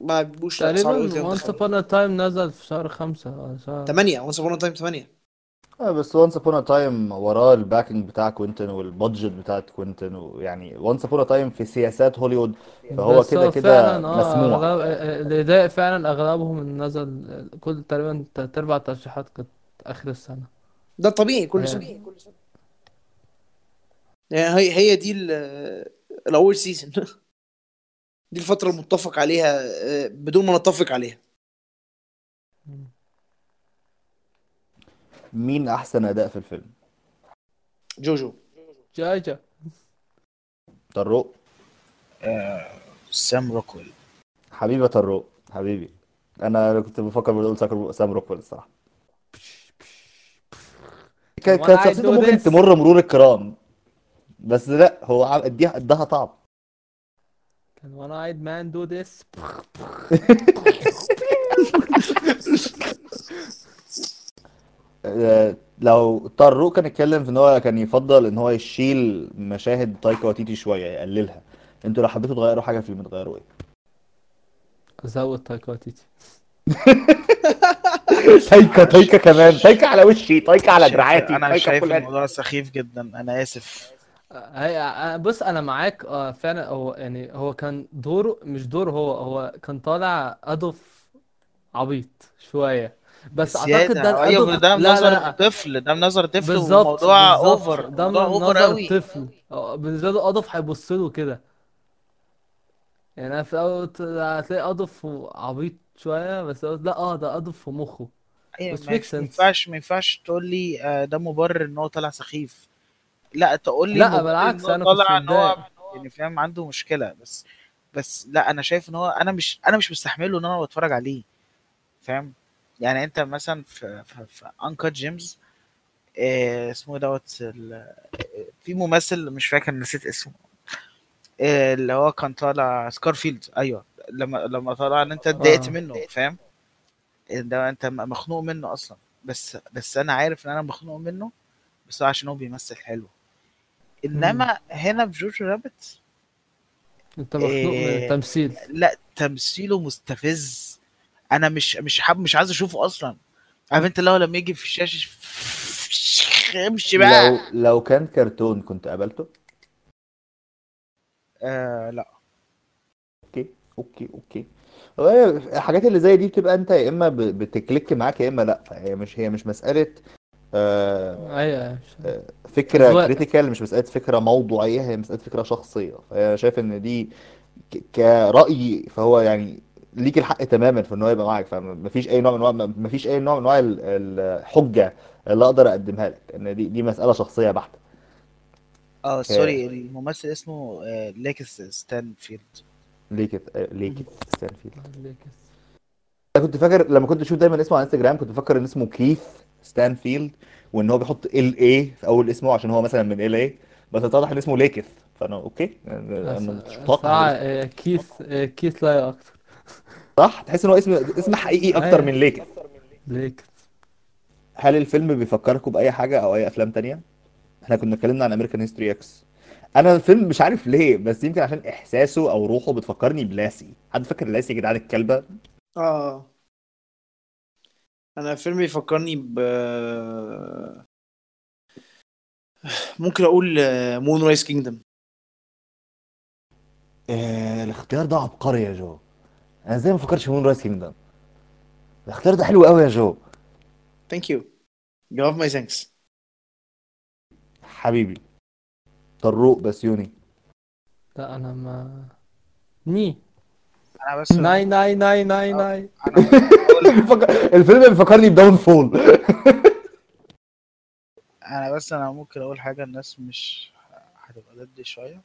S4: ما بيبقوش
S2: تقريبا وانس ابون تايم نزل في شهر خمسة ولا شهر
S4: 8 Once Upon a Time 8
S1: آه بس Once Upon a Time وراه ال backing بتاع كوينتن وال budget بتاعت كوينتن ويعني Once Upon a Time في سياسات هوليوود فهو
S2: بس
S1: كده كده
S2: فعلا آه
S1: مسموع.
S2: أغلب اللي يضايق فعلا أغلبهم نزل كل تقريبا تلات ارباع الترشيحات كانت آخر السنة.
S4: ده طبيعي كل سنه يعني هي هي دي ال- الأول سيزون دي الفترة المتفق عليها آه، بدون ما نتفق عليها.
S1: مين أحسن أداء في الفيلم؟
S4: جوجو.
S2: جاجا
S1: طروق.
S3: سام روكويل.
S1: حبيبي يا طروق حبيبي. أنا كنت بفكر بقول سام روكويل الصراحة. كانت شخصيته ممكن
S2: this?
S1: تمر مرور الكرام. بس لا هو عم- اديها اداها طعم.
S2: كان eyed man do this
S1: آه، لو طروق كان اتكلم في إن هو كان يفضل إن هو يشيل مشاهد تايكا وايتيتي شوية يقللها. أنتوا لو حبيتوا تغيروا حاجة في الفيلم تغيروا إيه؟
S2: زود تايكا وايتيتي.
S1: تايكا تايكا كمان. تايكا على وشي تايكا على دراعاتي أنا
S3: شايف الموضوع سخيف جدا. أنا آسف.
S2: هي بص أنا معاك. آه فعلا هو يعني هو كان دوره مش دوره هو هو كان طالع ادولف عبيط شوية. بس
S3: أعتقد
S2: ده أيوه
S3: ده منظر
S2: لا
S3: طفل ده منظر طفل
S2: بالظبط
S3: والموضوع. اوفر
S2: ده من نظر طفل. آه، بالنسبة له ادولف هيبص له كده. يعني أنا في الأول هتلاقي ادولف عبيط شوية بس لا آه ده ادولف في مخه. أيوه
S3: ما. ينفعش ما ينفعش تقول لي آه، ده مبرر إن هو طلع سخيف. لا تقول لي
S2: لا، بالعكس، كنت
S3: طلع إن هو. يعني فاهم عنده مشكلة. بس بس لا أنا شايف إن هو أنا مش أنا مش مستحمله إن أنا بتفرج عليه. فاهم؟ يعني انت مثلا في في, في Uncut Gems آه اسمه دوت في ممثل مش فاكر نسيت اسمه. آه اللي هو كان طالع سكارفيلد أيوه. لما لما طلع إن أنت اتضايقت
S2: آه.
S3: منه فاهم؟ ده أنت مخنوق منه أصلا. بس بس أنا عارف إن أنا مخنوق منه بس عشان هو بيمثل حلو. إنما هنا في Jojo Rabbit
S2: أنت مخنوق من
S3: إيه،
S2: التمثيل.
S3: لا تمثيله مستفز. أنا مش مش حاب مش عايز اشوفه أصلا. عارف انت اللي هو لما يجي في الشاشه امشي بقى.
S1: لو لو كان كرتون كنت قابلته؟
S3: آه لا.
S1: okay okay okay. هو هي الحاجات اللي زي دي بتبقى أنت يا إما ب- بت click معاك يا إما لا. هي مش هي مش مسألة آه،
S2: أيوه أيوة.
S1: فكرة
S2: أذواق.
S1: critical مش مسألة فكرة موضوعية هي مسألة فكرة شخصية. فهي شايف إن دي ك- كرأي فهو يعني ليك الحق تماما في إن هو يبقى معاك فمفيش أي نوع من انواع مفيش أي نوع من أنواع ال- الحجة اللي أقدر أقدمها لك ان دي دي مسألة شخصية بحتة.
S3: آه sorry الممثل اسمه آه ليكيث ستانفيلد.
S1: ليكيث آه، ليكيث ستانفيلد؟ أنا كنت فاكر لما كنت أشوف دايما اسمه على إنستجرام كنت بفكر إن اسمه كيث ستانفيلد وإن هو بيحط LA في أول اسمه عشان هو مثلا من LA بس اتضح إن اسمه ليكيث فأنا okay أنا مش متوقع.
S2: آه، كيث آه، كيث لايق أكتر
S1: صح؟ تحس إن هو اسم اسم حقيقي أكتر
S2: أيوة.
S1: من
S2: ليكيث ليكيث؟
S1: هل الفيلم بيفكركم بأي حاجة أو أي أفلام تانية؟ إحنا كنا اتكلمنا عن American History X أنا الفيلم مش عارف ليه بس يمكن عشان إحساسه أو روحه بتفكرني بلاسي. حد فاكر لاسي يا جدعان الكلبة؟
S4: آه. أنا الفيلم يفكرني ب ممكن أقول Moonrise Kingdom
S1: آه الاختيار ده عبقري يا جو. أنا إزاي ما فكرتش في Moonrise Kingdom الاختيار ده حلو قوي يا جو.
S4: thank you you have my thanks.
S1: حبيبي. طروق بسيوني.
S2: لا أنا ما ني.
S3: أنا بس
S2: ناي ناي ناي ناي ناي.
S1: الفيلم بيفكرني ب Downfall.
S3: أنا بس أنا ممكن أقول حاجة الناس مش هتبقى ضد شوية.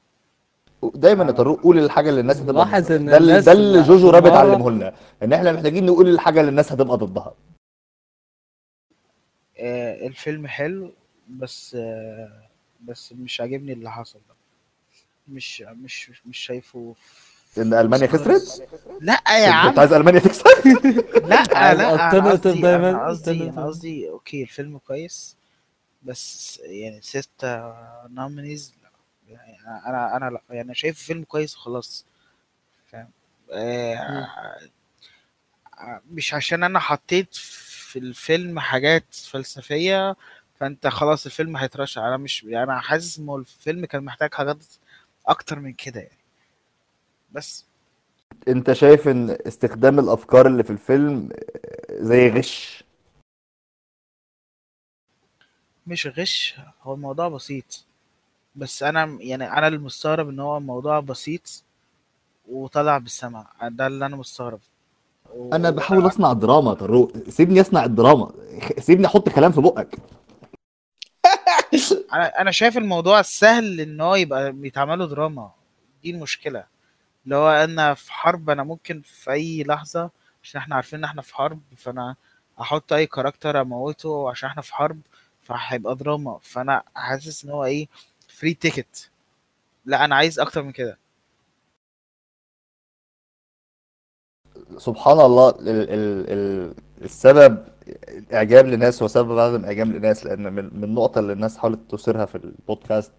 S1: دايما يا طروق قول الحاجة اللي الناس هتبقى
S2: لاحظ إن
S1: ده اللي
S2: الناس
S1: ده اللي Jojo Rabbit
S2: مرة-
S1: علمه لنا إن إحنا محتاجين نقول الحاجة اللي الناس هتبقى ضدها.
S3: آه الفيلم حلو بس آه بس مش عاجبني اللي حصل ده. مش مش مش شايفه
S1: إن ألمانيا خسرت؟
S3: لا يا عم.
S1: انت عايز ألمانيا تكسب؟
S3: لا لا قصدي قصدي قصدي okay الفيلم كويس بس يعني ستة nominees يعني أنا أنا لأ يعني شايف فيلم كويس وخلاص. فاهم؟ آه مش عشان أنا حطيت في الفيلم حاجات فلسفية فأنت خلاص الفيلم هيترشح. أنا مش يعني أنا حاسس ان الفيلم كان محتاج حاجات أكتر من كده يعني. بس.
S1: أنت شايف إن استخدام الأفكار اللي في الفيلم زي غش؟
S3: مش غش هو الموضوع بسيط. بس أنا يعني أنا اللي مستغرب إن هو الموضوع بسيط وطلع بالسما ده اللي أنا مستغرب. و-
S1: أنا بحاول أصنع دراما. يا طروق سيبني أصنع الدراما. سيبني أحط كلام في بقك.
S3: أنا أنا شايف الموضوع سهل إن هو يبقى بيتعمله دراما. دي المشكلة. اللي هو أنا في حرب أنا ممكن في أي لحظة عشان إحنا عارفين إن إحنا في حرب فأنا أحط أي character أموته عشان إحنا في حرب فهيبقى دراما. فأنا حاسس إن هو إيه free ticket لا أنا عايز أكتر من كده.
S1: سبحان الله ال ال ال السبب إعجاب لناس هو سبب عدم إعجاب لناس لأن من النقطة اللي الناس حاولت تثيرها في البودكاست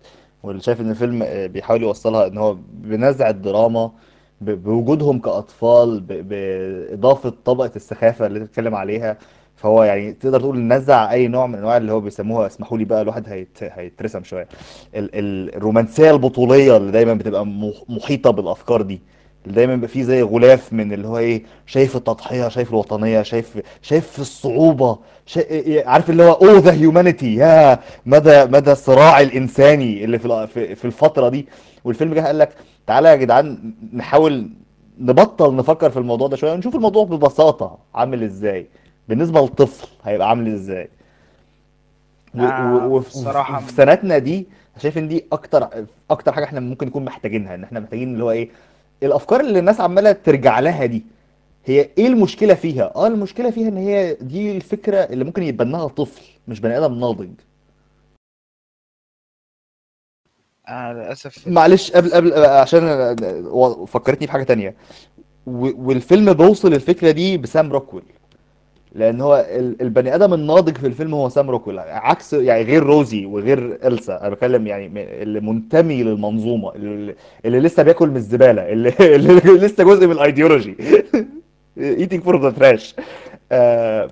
S1: واللي شايف إن الفيلم آه، بيحاول يوصلها إن هو بنزع الدراما بوجودهم كأطفال بإضافة طبقة السخافة اللي بتتكلم عليها. فهو يعني تقدر تقول نزع أي نوع من أنواع اللي هو بيسموها اسمحوا لي بقى الواحد هيت هيترسم شوية. ال- ال- الرومانسية البطولية اللي دايما بتبقى مح- محيطة بالأفكار دي اللي دايما بيبقى فيه زي غلاف من اللي هو إيه شايف التضحية شايف الوطنية شايف شايف الصعوبة شا... عارف اللي هو أو ذا هيومانيتي يا مدى مدى الصراع الإنساني اللي في ال- في في الفترة دي. والفيلم جه قال لك تعالى يا جدعان نحاول نبطل نفكر في الموضوع ده شوية ونشوف الموضوع ببساطة عامل إزاي. بالنسبة لطفل هيبقى عامل إزاي؟ و...
S3: آه،
S1: و... وفي سنتنا دي شايف إن دي أكتر أكتر حاجة إحنا ممكن نكون محتاجينها إن إحنا محتاجين اللي هو إيه الأفكار اللي الناس عمالة ترجع لها دي هي إيه المشكلة فيها؟ آه المشكلة فيها إن هي دي الفكرة اللي ممكن يتبناها طفل مش بني آدم ناضج.
S3: آه للأسف.
S1: معلش قبل قبل عشان فكرتني في حاجة تانية. والفيلم بيوصل الفكرة دي بسام روكويل لأن هو ال- البني آدم الناضج في الفيلم هو سام روكويل عكس يعني غير روزي وغير إلسا. أنا بتكلم يعني اللي منتمي للمنظومة اللي, اللي لسه بياكل من الزبالة اللي, اللي لسه جزء من الايديولوجي for the trash. آه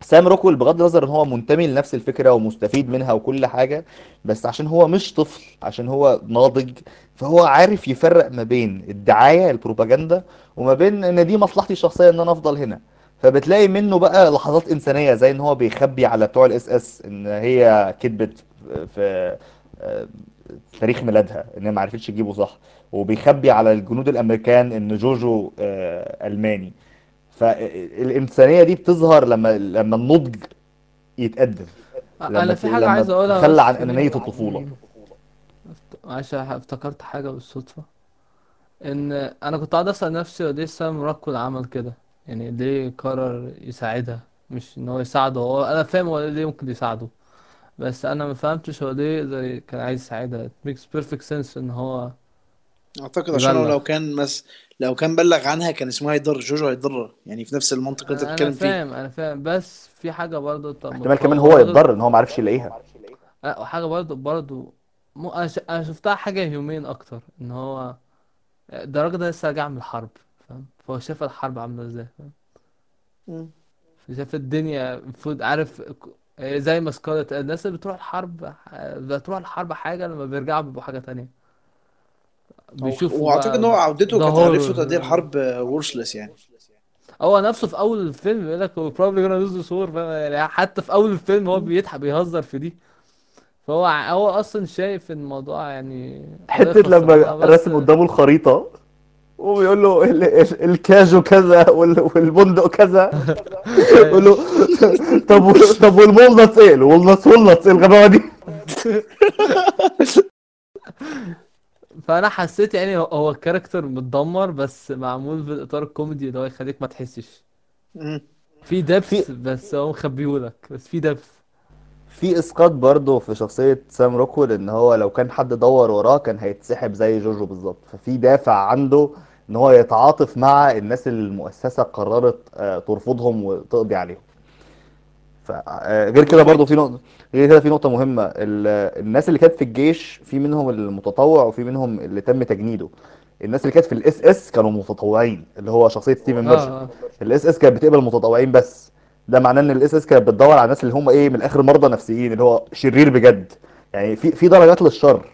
S1: سام روكويل بغض النظر إن هو منتمي لنفس الفكرة ومستفيد منها وكل حاجة بس عشان هو مش طفل عشان هو ناضج فهو عارف يفرق ما بين الدعاية البروباجندا وما بين إن دي مصلحتي الشخصية إن أنا أفضل هنا. فبتلاقي منه بقى لحظات إنسانية زي إن هو بيخبي على بتوع ال SS إن هي كذبت في آه، تاريخ ميلادها إن هي ما عرفتش تجيبه صح. وبيخبي على الجنود الأمريكان إن جوجو آه، ألماني. فالإنسانية دي بتظهر لما لما النضج يتقدم. لما
S2: أنا في
S1: حاجة
S2: عايز
S1: أقولها
S2: بس
S1: عن أنانية الطفولة.
S2: عشان افتكرت حاجة بالصدفة. إن أنا كنت قاعد أسأل نفسي هو ليه سام راكول عمل كده. يعني ليه قرر يساعدها مش إن هو يساعده. هو أنا فاهم هو ليه ممكن يساعده بس أنا ما فهمتش هو ليه يقدر كان عايز يساعدها. It makes perfect sense إن هو
S4: أعتقد عشان هو
S2: يبلغ.
S4: لو كان مس لو كان بلغ عنها كان اسمها هيضر جوجو هيضرها يعني في نفس المنطق اللي أنت
S2: أنا
S4: بتتكلم فيه.
S2: فاهم أنا فاهم. بس في حاجة برضه طب
S1: احتمال كمان
S2: هو
S1: يتضر إن هو ما عرفش يلاقيها.
S2: لا وحاجة برضو برضو مو أنا ش- أنا شفتها حاجة يومين أكتر إن هو ده الراجل ده لسه راجع من الحرب. فهو شايف الحرب عاملة
S4: إزاي.
S2: شايف الدنيا المفروض عارف زي ما سكارلت قال، الناس اللي بتروح الحرب بتروح الحرب حاجة لما بيرجعوا بيبقوا حاجة تانية. بيشوفوا
S4: واعتقد إن هو عودته كانت. عرفته قد إيه الحرب وورثلس يعني.
S2: هو نفسه في أول الفيلم بيقول لك هو probably gonna lose the sword فاهم؟ يعني حتى في أول الفيلم هو بيضحك بيهزر في دي. فهو هو أصلا شايف إن الموضوع يعني حتة
S1: لما رسم قدامه الخريطة وبيقول له ال- ال- الكاجو كذا وال- والبندق كذا يقول له طب و- طب وال walnuts إيه؟ ال walnuts walnuts إيه الغباوة دي؟
S2: فأنا حسيت يعني هو- ال character متدمر بس معمول في الاطار الكوميدي اللي هو يخليك ما تحسش. في depth بس هو مخبيهولك بس في depth
S1: في إسقاط برضه في شخصية سام روكويل ان هو لو كان حد دور وراه كان هيتسحب زي جوجو بالظبط. ففي دافع عنده إن هو يتعاطف مع الناس اللي المؤسسة قررت آه، ترفضهم وتقضي عليهم. فغير كده برضه في نقطة غير كده في نقطة مهمة. ال- الناس اللي كانت في الجيش في منهم المتطوع وفي منهم اللي تم تجنيده. الناس اللي كانت في ال SS كانوا متطوعين اللي هو شخصية ستيفن ميرشنت
S2: آه.
S1: ال SS كانت بتقبل المتطوعين بس. ده معناه إن ال SS كانت بتدور على الناس اللي هم إيه من الآخر مرضى نفسيين اللي هو شرير بجد. يعني في في درجات للشر.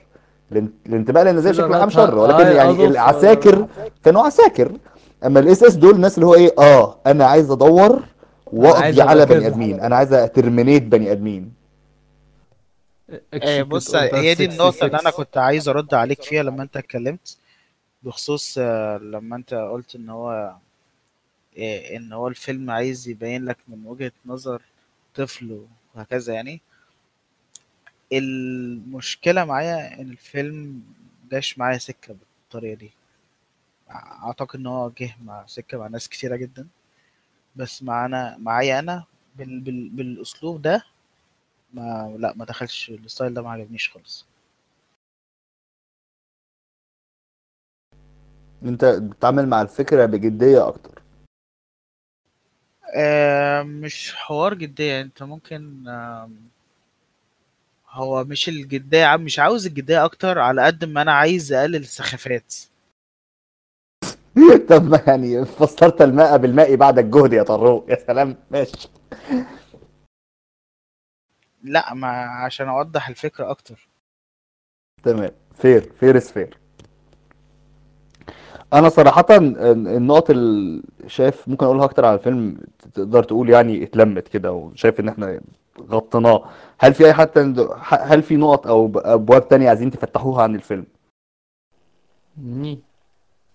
S1: الان- الانتماء للنازيه
S2: في
S1: بشكل عام شر. ولكن
S2: آه،
S1: يعني العساكر كانوا عساكر. أما ال SS دول الناس اللي هو إيه آه أنا عايز أدور
S2: وأقضي
S1: على. بني آدمين. أنا عايز أ terminate بني آدمين.
S3: آه، بص هي دي النقطة اللي أنا كنت عايز أرد عليك فيها لما أنت اتكلمت بخصوص آه، لما أنت قلت إن هو آه، إن هو الفيلم عايز يبين لك من وجهة نظر طفل وهكذا يعني. المشكلة معايا إن الفيلم جاش معايا سكة بالطريقة دي. أعتقد إن هو جه مع سكة مع ناس كتيرة جدا. بس معانا معايا أنا بال... بال... بالأسلوب ده ما لا ما دخلش الستايل ده ما عجبنيش خالص.
S1: أنت بتتعامل مع الفكرة بجدية أكتر.
S3: آه مش حوار جدية. انت ممكن هو مش الجدية مش عاوز الجدية أكتر على قد ما أنا عايز أقلل السخافات.
S1: طب ما يعني فسرت الماء بالماء بعد الجهد يا طروق. يا سلام. ماشي.
S3: لا ما عشان أوضح الفكرة أكتر.
S1: تمام. fair fair is fair أنا صراحة النقط اللي شايف ممكن اقولها أكتر على الفيلم تقدر تقول يعني اتلمت كده وشايف ان إحنا غطيناه. هل في اي حتى هل في نقط أو ابواب تانية عايزين تفتحوها عن الفيلم؟
S2: ني.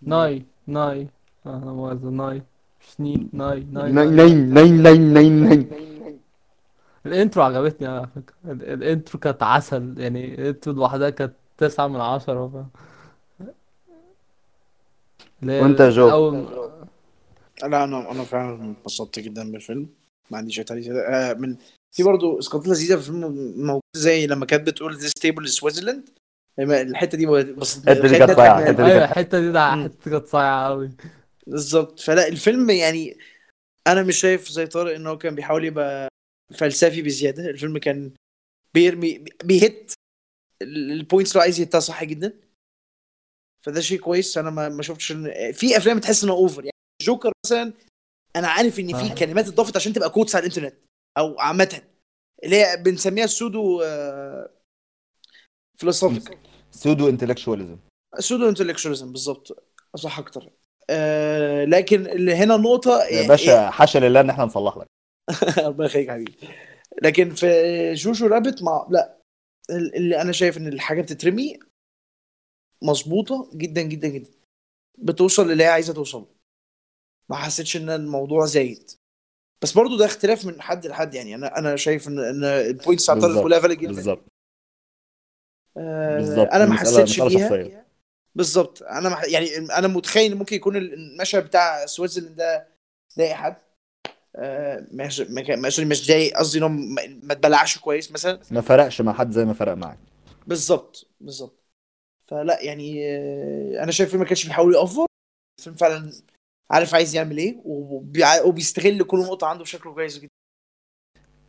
S2: ناي. ناي. أنا مؤاخذة ناي. شني. ناي. ناي.
S1: نين
S2: ناي.
S1: نين نين نين نين
S2: الانترو عجبتني على فكرة. ال- الانترو كانت عسل. يعني الانترو لوحدها كانت تسعة من عشرة.
S1: وانت جو؟
S2: أول
S4: لا أنا أنا فعلا انبسطت جدا بالفيلم. ما عنديش أي تعليق آه من في برضه اسقاطات لذيذة في الفيلم موجوده زي لما كانت بتقول is Switzerland. لما الحتة دي بس
S1: الحتة دي كانت صايعة، الحتة دي
S2: أيوه
S4: مم.
S2: حتة كانت صايعة أوي.
S4: بالظبط. فلا الفيلم يعني أنا مش شايف زي طارق إن هو كان بيحاول يبقى فلسفي بزيادة. الفيلم كان بيرمي بيهت ال points اللي عايز ي hit ها صح جدا. فده شيء كويس. أنا ما ما شفتش ان في أفلام تحس إنها over يعني جوكر مثلا أنا عارف إن في
S1: آه.
S4: كلمات اتضافت عشان تبقى quotes على الإنترنت أو عامة اللي هي بنسميها ال pseudo
S1: philosophic pseudo
S4: intellectualism pseudo intellectualism بالظبط صح أكتر. آه لكن اللي هنا النقطه
S1: يا باشا حاشا لله إن إحنا نصلح لك.
S4: الله يخليك يا حبيبي. لكن في Jojo Rabbit مع لا اللي أنا شايف إن الحاجة بتترمي مظبوطة جدا جدا جدا. بتوصل اللي هي عايزة توصل ما حسيتش إن الموضوع زايد. بس برضو ده اختلاف من حد لحد يعني. أنا أنا شايف إن إن ال points
S1: بتاعت.
S4: كلها valid جدا.
S1: بالظبط.
S4: آه،
S1: بالظبط.
S4: أنا ما حسيتش
S1: شخصية.
S4: بالظبط. أنا مح... يعني أنا متخيل ممكن يكون المشهد بتاع Switzerland ده ضايق حد. آه مش مش مش ضايق. قصدي انه ما ما اتبلعش كويس مثلا.
S1: ما فرقش مع حد زي ما فرق معاك.
S4: بالظبط. بالظبط. فلا يعني آه، أنا شايف ما كانش بيحاول يأفور الفيلم فعلا عارف عايز يعمل إيه وبيستغل كل نقطة عنده بشكل كويس جدا.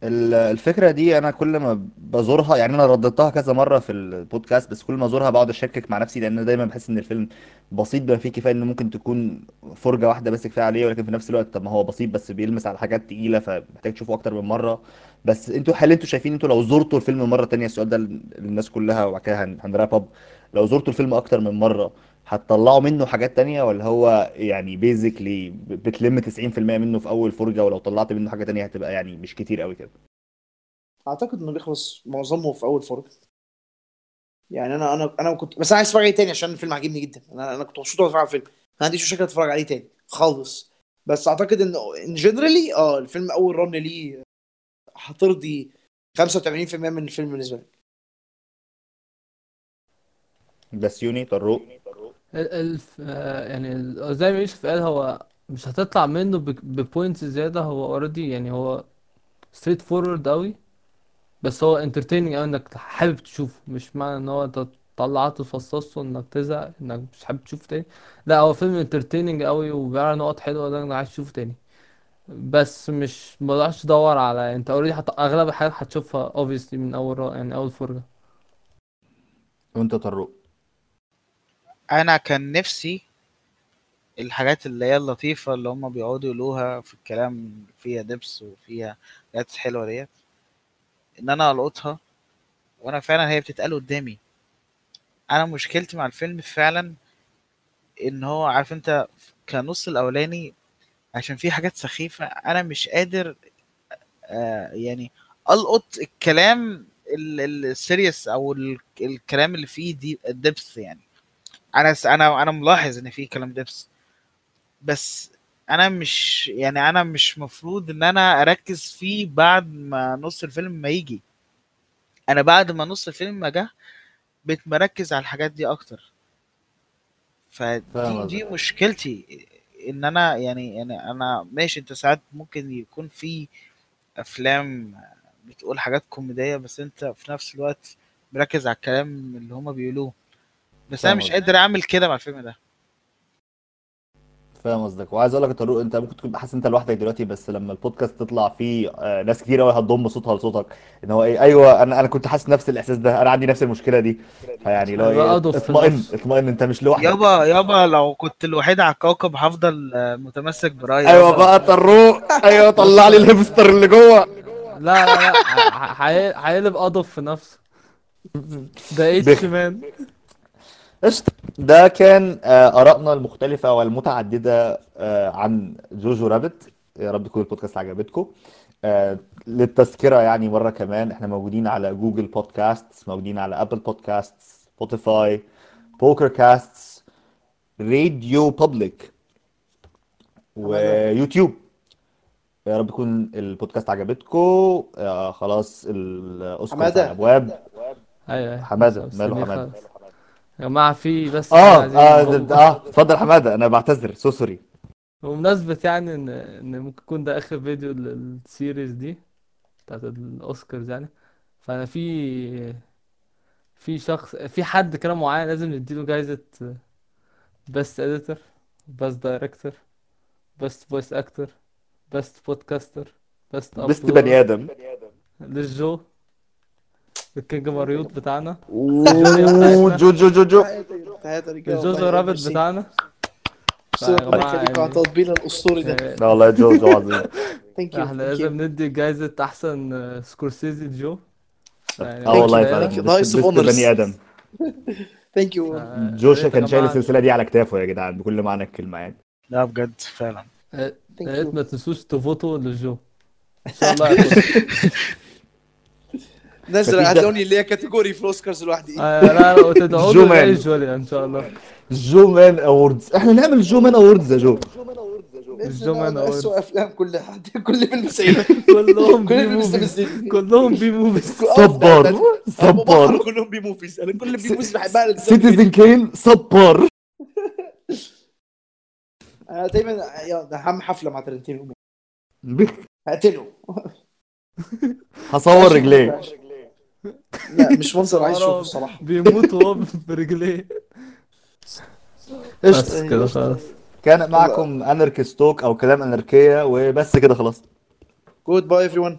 S1: ال- الفكرة دي أنا كل ما بزورها يعني أنا رددتها كذا مرة في البودكاست بس كل ما أزورها بقعد أشكك مع نفسي أنا دايما بحس إن الفيلم بسيط بما فيه كفاية إنه ممكن تكون فرجة واحدة بس كفاية عليه ولكن في نفس الوقت طب ما هو بسيط بس بيلمس على حاجات تقيلة فمحتاج تشوفه أكتر من مرة. بس أنتوا هل أنتوا شايفين أنتوا لو زرتوا الفيلم مرة تانية السؤال ده للناس كلها وبعد كده هن- هنراب أب. لو زرتوا الفيلم أكتر من مرة هتطلعوا منه حاجات تانية ولا هو يعني بيزيكلي بتلم 90% منه في أول فرجة ولو طلعت منه حاجة تانية هتبقى يعني مش كتير قوي كده؟
S4: أعتقد إنه بيخلص معظمه في أول فرجة. يعني أنا أنا أنا كنت بس أنا عايز أتفرج عليه تاني عشان الفيلم عاجبني جدا. أنا أنا كنت مبسوط وأنا بتفرج على الفيلم. ما عنديش مشكله أتفرج عليه تاني خالص. بس أعتقد ان ان generally آه الفيلم أول run ليه هترضي 85% من الفيلم بالنسبة لي
S1: بسيوني طروق.
S2: ال- الف آه، يعني ال- زي ما يوسف قال هو مش هتطلع منه ب points زيادة. هو already يعني هو straightforward قوي بس هو entertaining قوي إنك حابب تشوفه. مش معنى إن هو أنت طلعته فصصته إنك تزهق إنك مش حابب تشوفه تاني. لا هو فيلم entertaining قوي وبيعرض نقط حلوة ده إنك عايز تشوفه تاني. بس مش متقعدش تدور على أنت already حت... أغلب الحاجات هتشوفها obviously من أول رأ... يعني أول فرجة
S1: وأنت طروق.
S3: أنا كان نفسي الحاجات اللي هي اللطيفة اللي هم بيقعدوا يقولوها في الكلام فيها depth وفيها حاجات حلوة ديت إن أنا ألقطها وأنا فعلا هي بتتقال قدامي. أنا مشكلتي مع الفيلم فعلا إن هو عارف أنت كنص الأولاني عشان في حاجات سخيفة أنا مش قادر آه يعني ألقط الكلام السيريس ال- الكلام اللي فيه دي الدبث يعني. أنا س- أنا أنا ملاحظ إن في كلام دبس بس أنا مش يعني أنا مش مفروض إن أنا أركز فيه بعد ما نص الفيلم ما يجي. أنا بعد ما نص الفيلم ما جه بقيت مركز على الحاجات دي
S1: أكتر.
S3: فدي دي. مشكلتي إن أنا يعني يعني أنا ماشي أنت ساعات ممكن يكون في أفلام بتقول حاجات كوميدية بس أنت في نفس الوقت مركز على الكلام اللي هما بيقولوه. بس
S1: أنا
S3: مش. قادر أعمل كده مع الفيلم ده.
S1: فاهم قصدك. وعايز أقول لك يا طارق أنت ممكن تكون حاسس أنت لوحدك دلوقتي بس لما البودكاست تطلع فيه آه، ناس كتير قوي هتضم صوتها لصوتك. إن هو إيه أيوه أنا أنا كنت حاسس نفس الإحساس ده. أنا عندي نفس المشكلة دي. فيعني لو
S2: إيه
S1: اطمئن. اطمئن أنت مش لوحدك.
S3: يابا يابا لو كنت الوحيد على الكوكب هفضل آه، متمسك برايي أيوه.
S1: بقى طروق. أيوه طلع لي الهيبستر اللي جوه.
S2: لا لا لا هيقلب أضف في نفسه. ده اتش. man
S1: قشطة ده كان آه، آرائنا المختلفة والمتعددة آه، عن Jojo Rabbit يا رب تكون البودكاست عجبتكم آه، للتذكرة يعني مرة كمان إحنا موجودين على Google Podcasts موجودين على Apple Podcasts Spotify Pocket Casts RadioPublic ويوتيوب يا رب يكون البودكاست عجبتكم آه، خلاص الاوسكار
S4: حمادة.
S1: على الأبواب
S2: أيوه أيوة.
S1: حمادة،
S2: بس
S1: ماله حمادة؟
S2: خالص. يا جماعة في بس
S1: آه
S2: عايزين آه
S1: ده- آه اتفضل حمادة أنا بعتذر so sorry
S2: بمناسبة يعني ان إن ممكن يكون ده آخر فيديو لل series دي بتاعت الأوسكارز يعني فأنا في في شخص في حد كده معين لازم نديله جايزة best editor best director best voice actor best podcaster best
S1: best بني آدم
S2: للجو. ال king مريوط بتاعنا.
S1: أوه، جو جو جو جو.
S2: الجوجو
S4: والله
S2: Rabbit
S4: ميرسي.
S2: بتاعنا
S4: التطبيل الأسطوري ده.
S2: آه،
S1: لا والله جو جو عظيم.
S4: thank you
S2: إحنا لازم ندي جايزة أحسن آه، سكورسيزي جو يعني
S1: آه والله فعلا.
S4: honors.
S1: بني آدم.
S4: ثانك يو
S2: آه،
S1: جوشا كان شايل السلسلة دي على كتافه يا جدعان بكل معنى الكلمة يعني.
S3: لا بجد فعلا.
S2: يا
S4: ثانك
S2: ريت
S4: يو
S2: ما تنسوش تفوتوا للجو إن شاء الله
S4: نزل هتلاقوني اللي هي كاتيجوري في الاوسكارز لوحدي
S2: آه، لا لا وتدعوا
S1: جو
S2: له
S1: مان.
S2: إن شاء الله.
S1: جو مان اووردز إحنا نعمل جو مان اووردز يا جو.
S2: الجمعة أنا
S4: اسوء أفلام كل حد. كل فيلم سيء
S2: كلهم
S4: كل
S2: بي
S4: فيلم
S2: موفيز كلهم B movies
S1: صبار. صبار.
S4: كلهم B movies أنا كل B movies بحبها
S1: Citizen Kane صبار.
S4: أنا دايما يا ده أهم حفلة مع ترنتينو. هقتله
S1: هصور رجليه.
S4: لا مش منظر عايز أشوفه الصراحه
S2: بيموت وهو برجليه بس كده خلاص.
S1: كان معكم Anarchy Talk أو كلام أناركية وبس كده خلاص.
S4: جود باي ايفري ون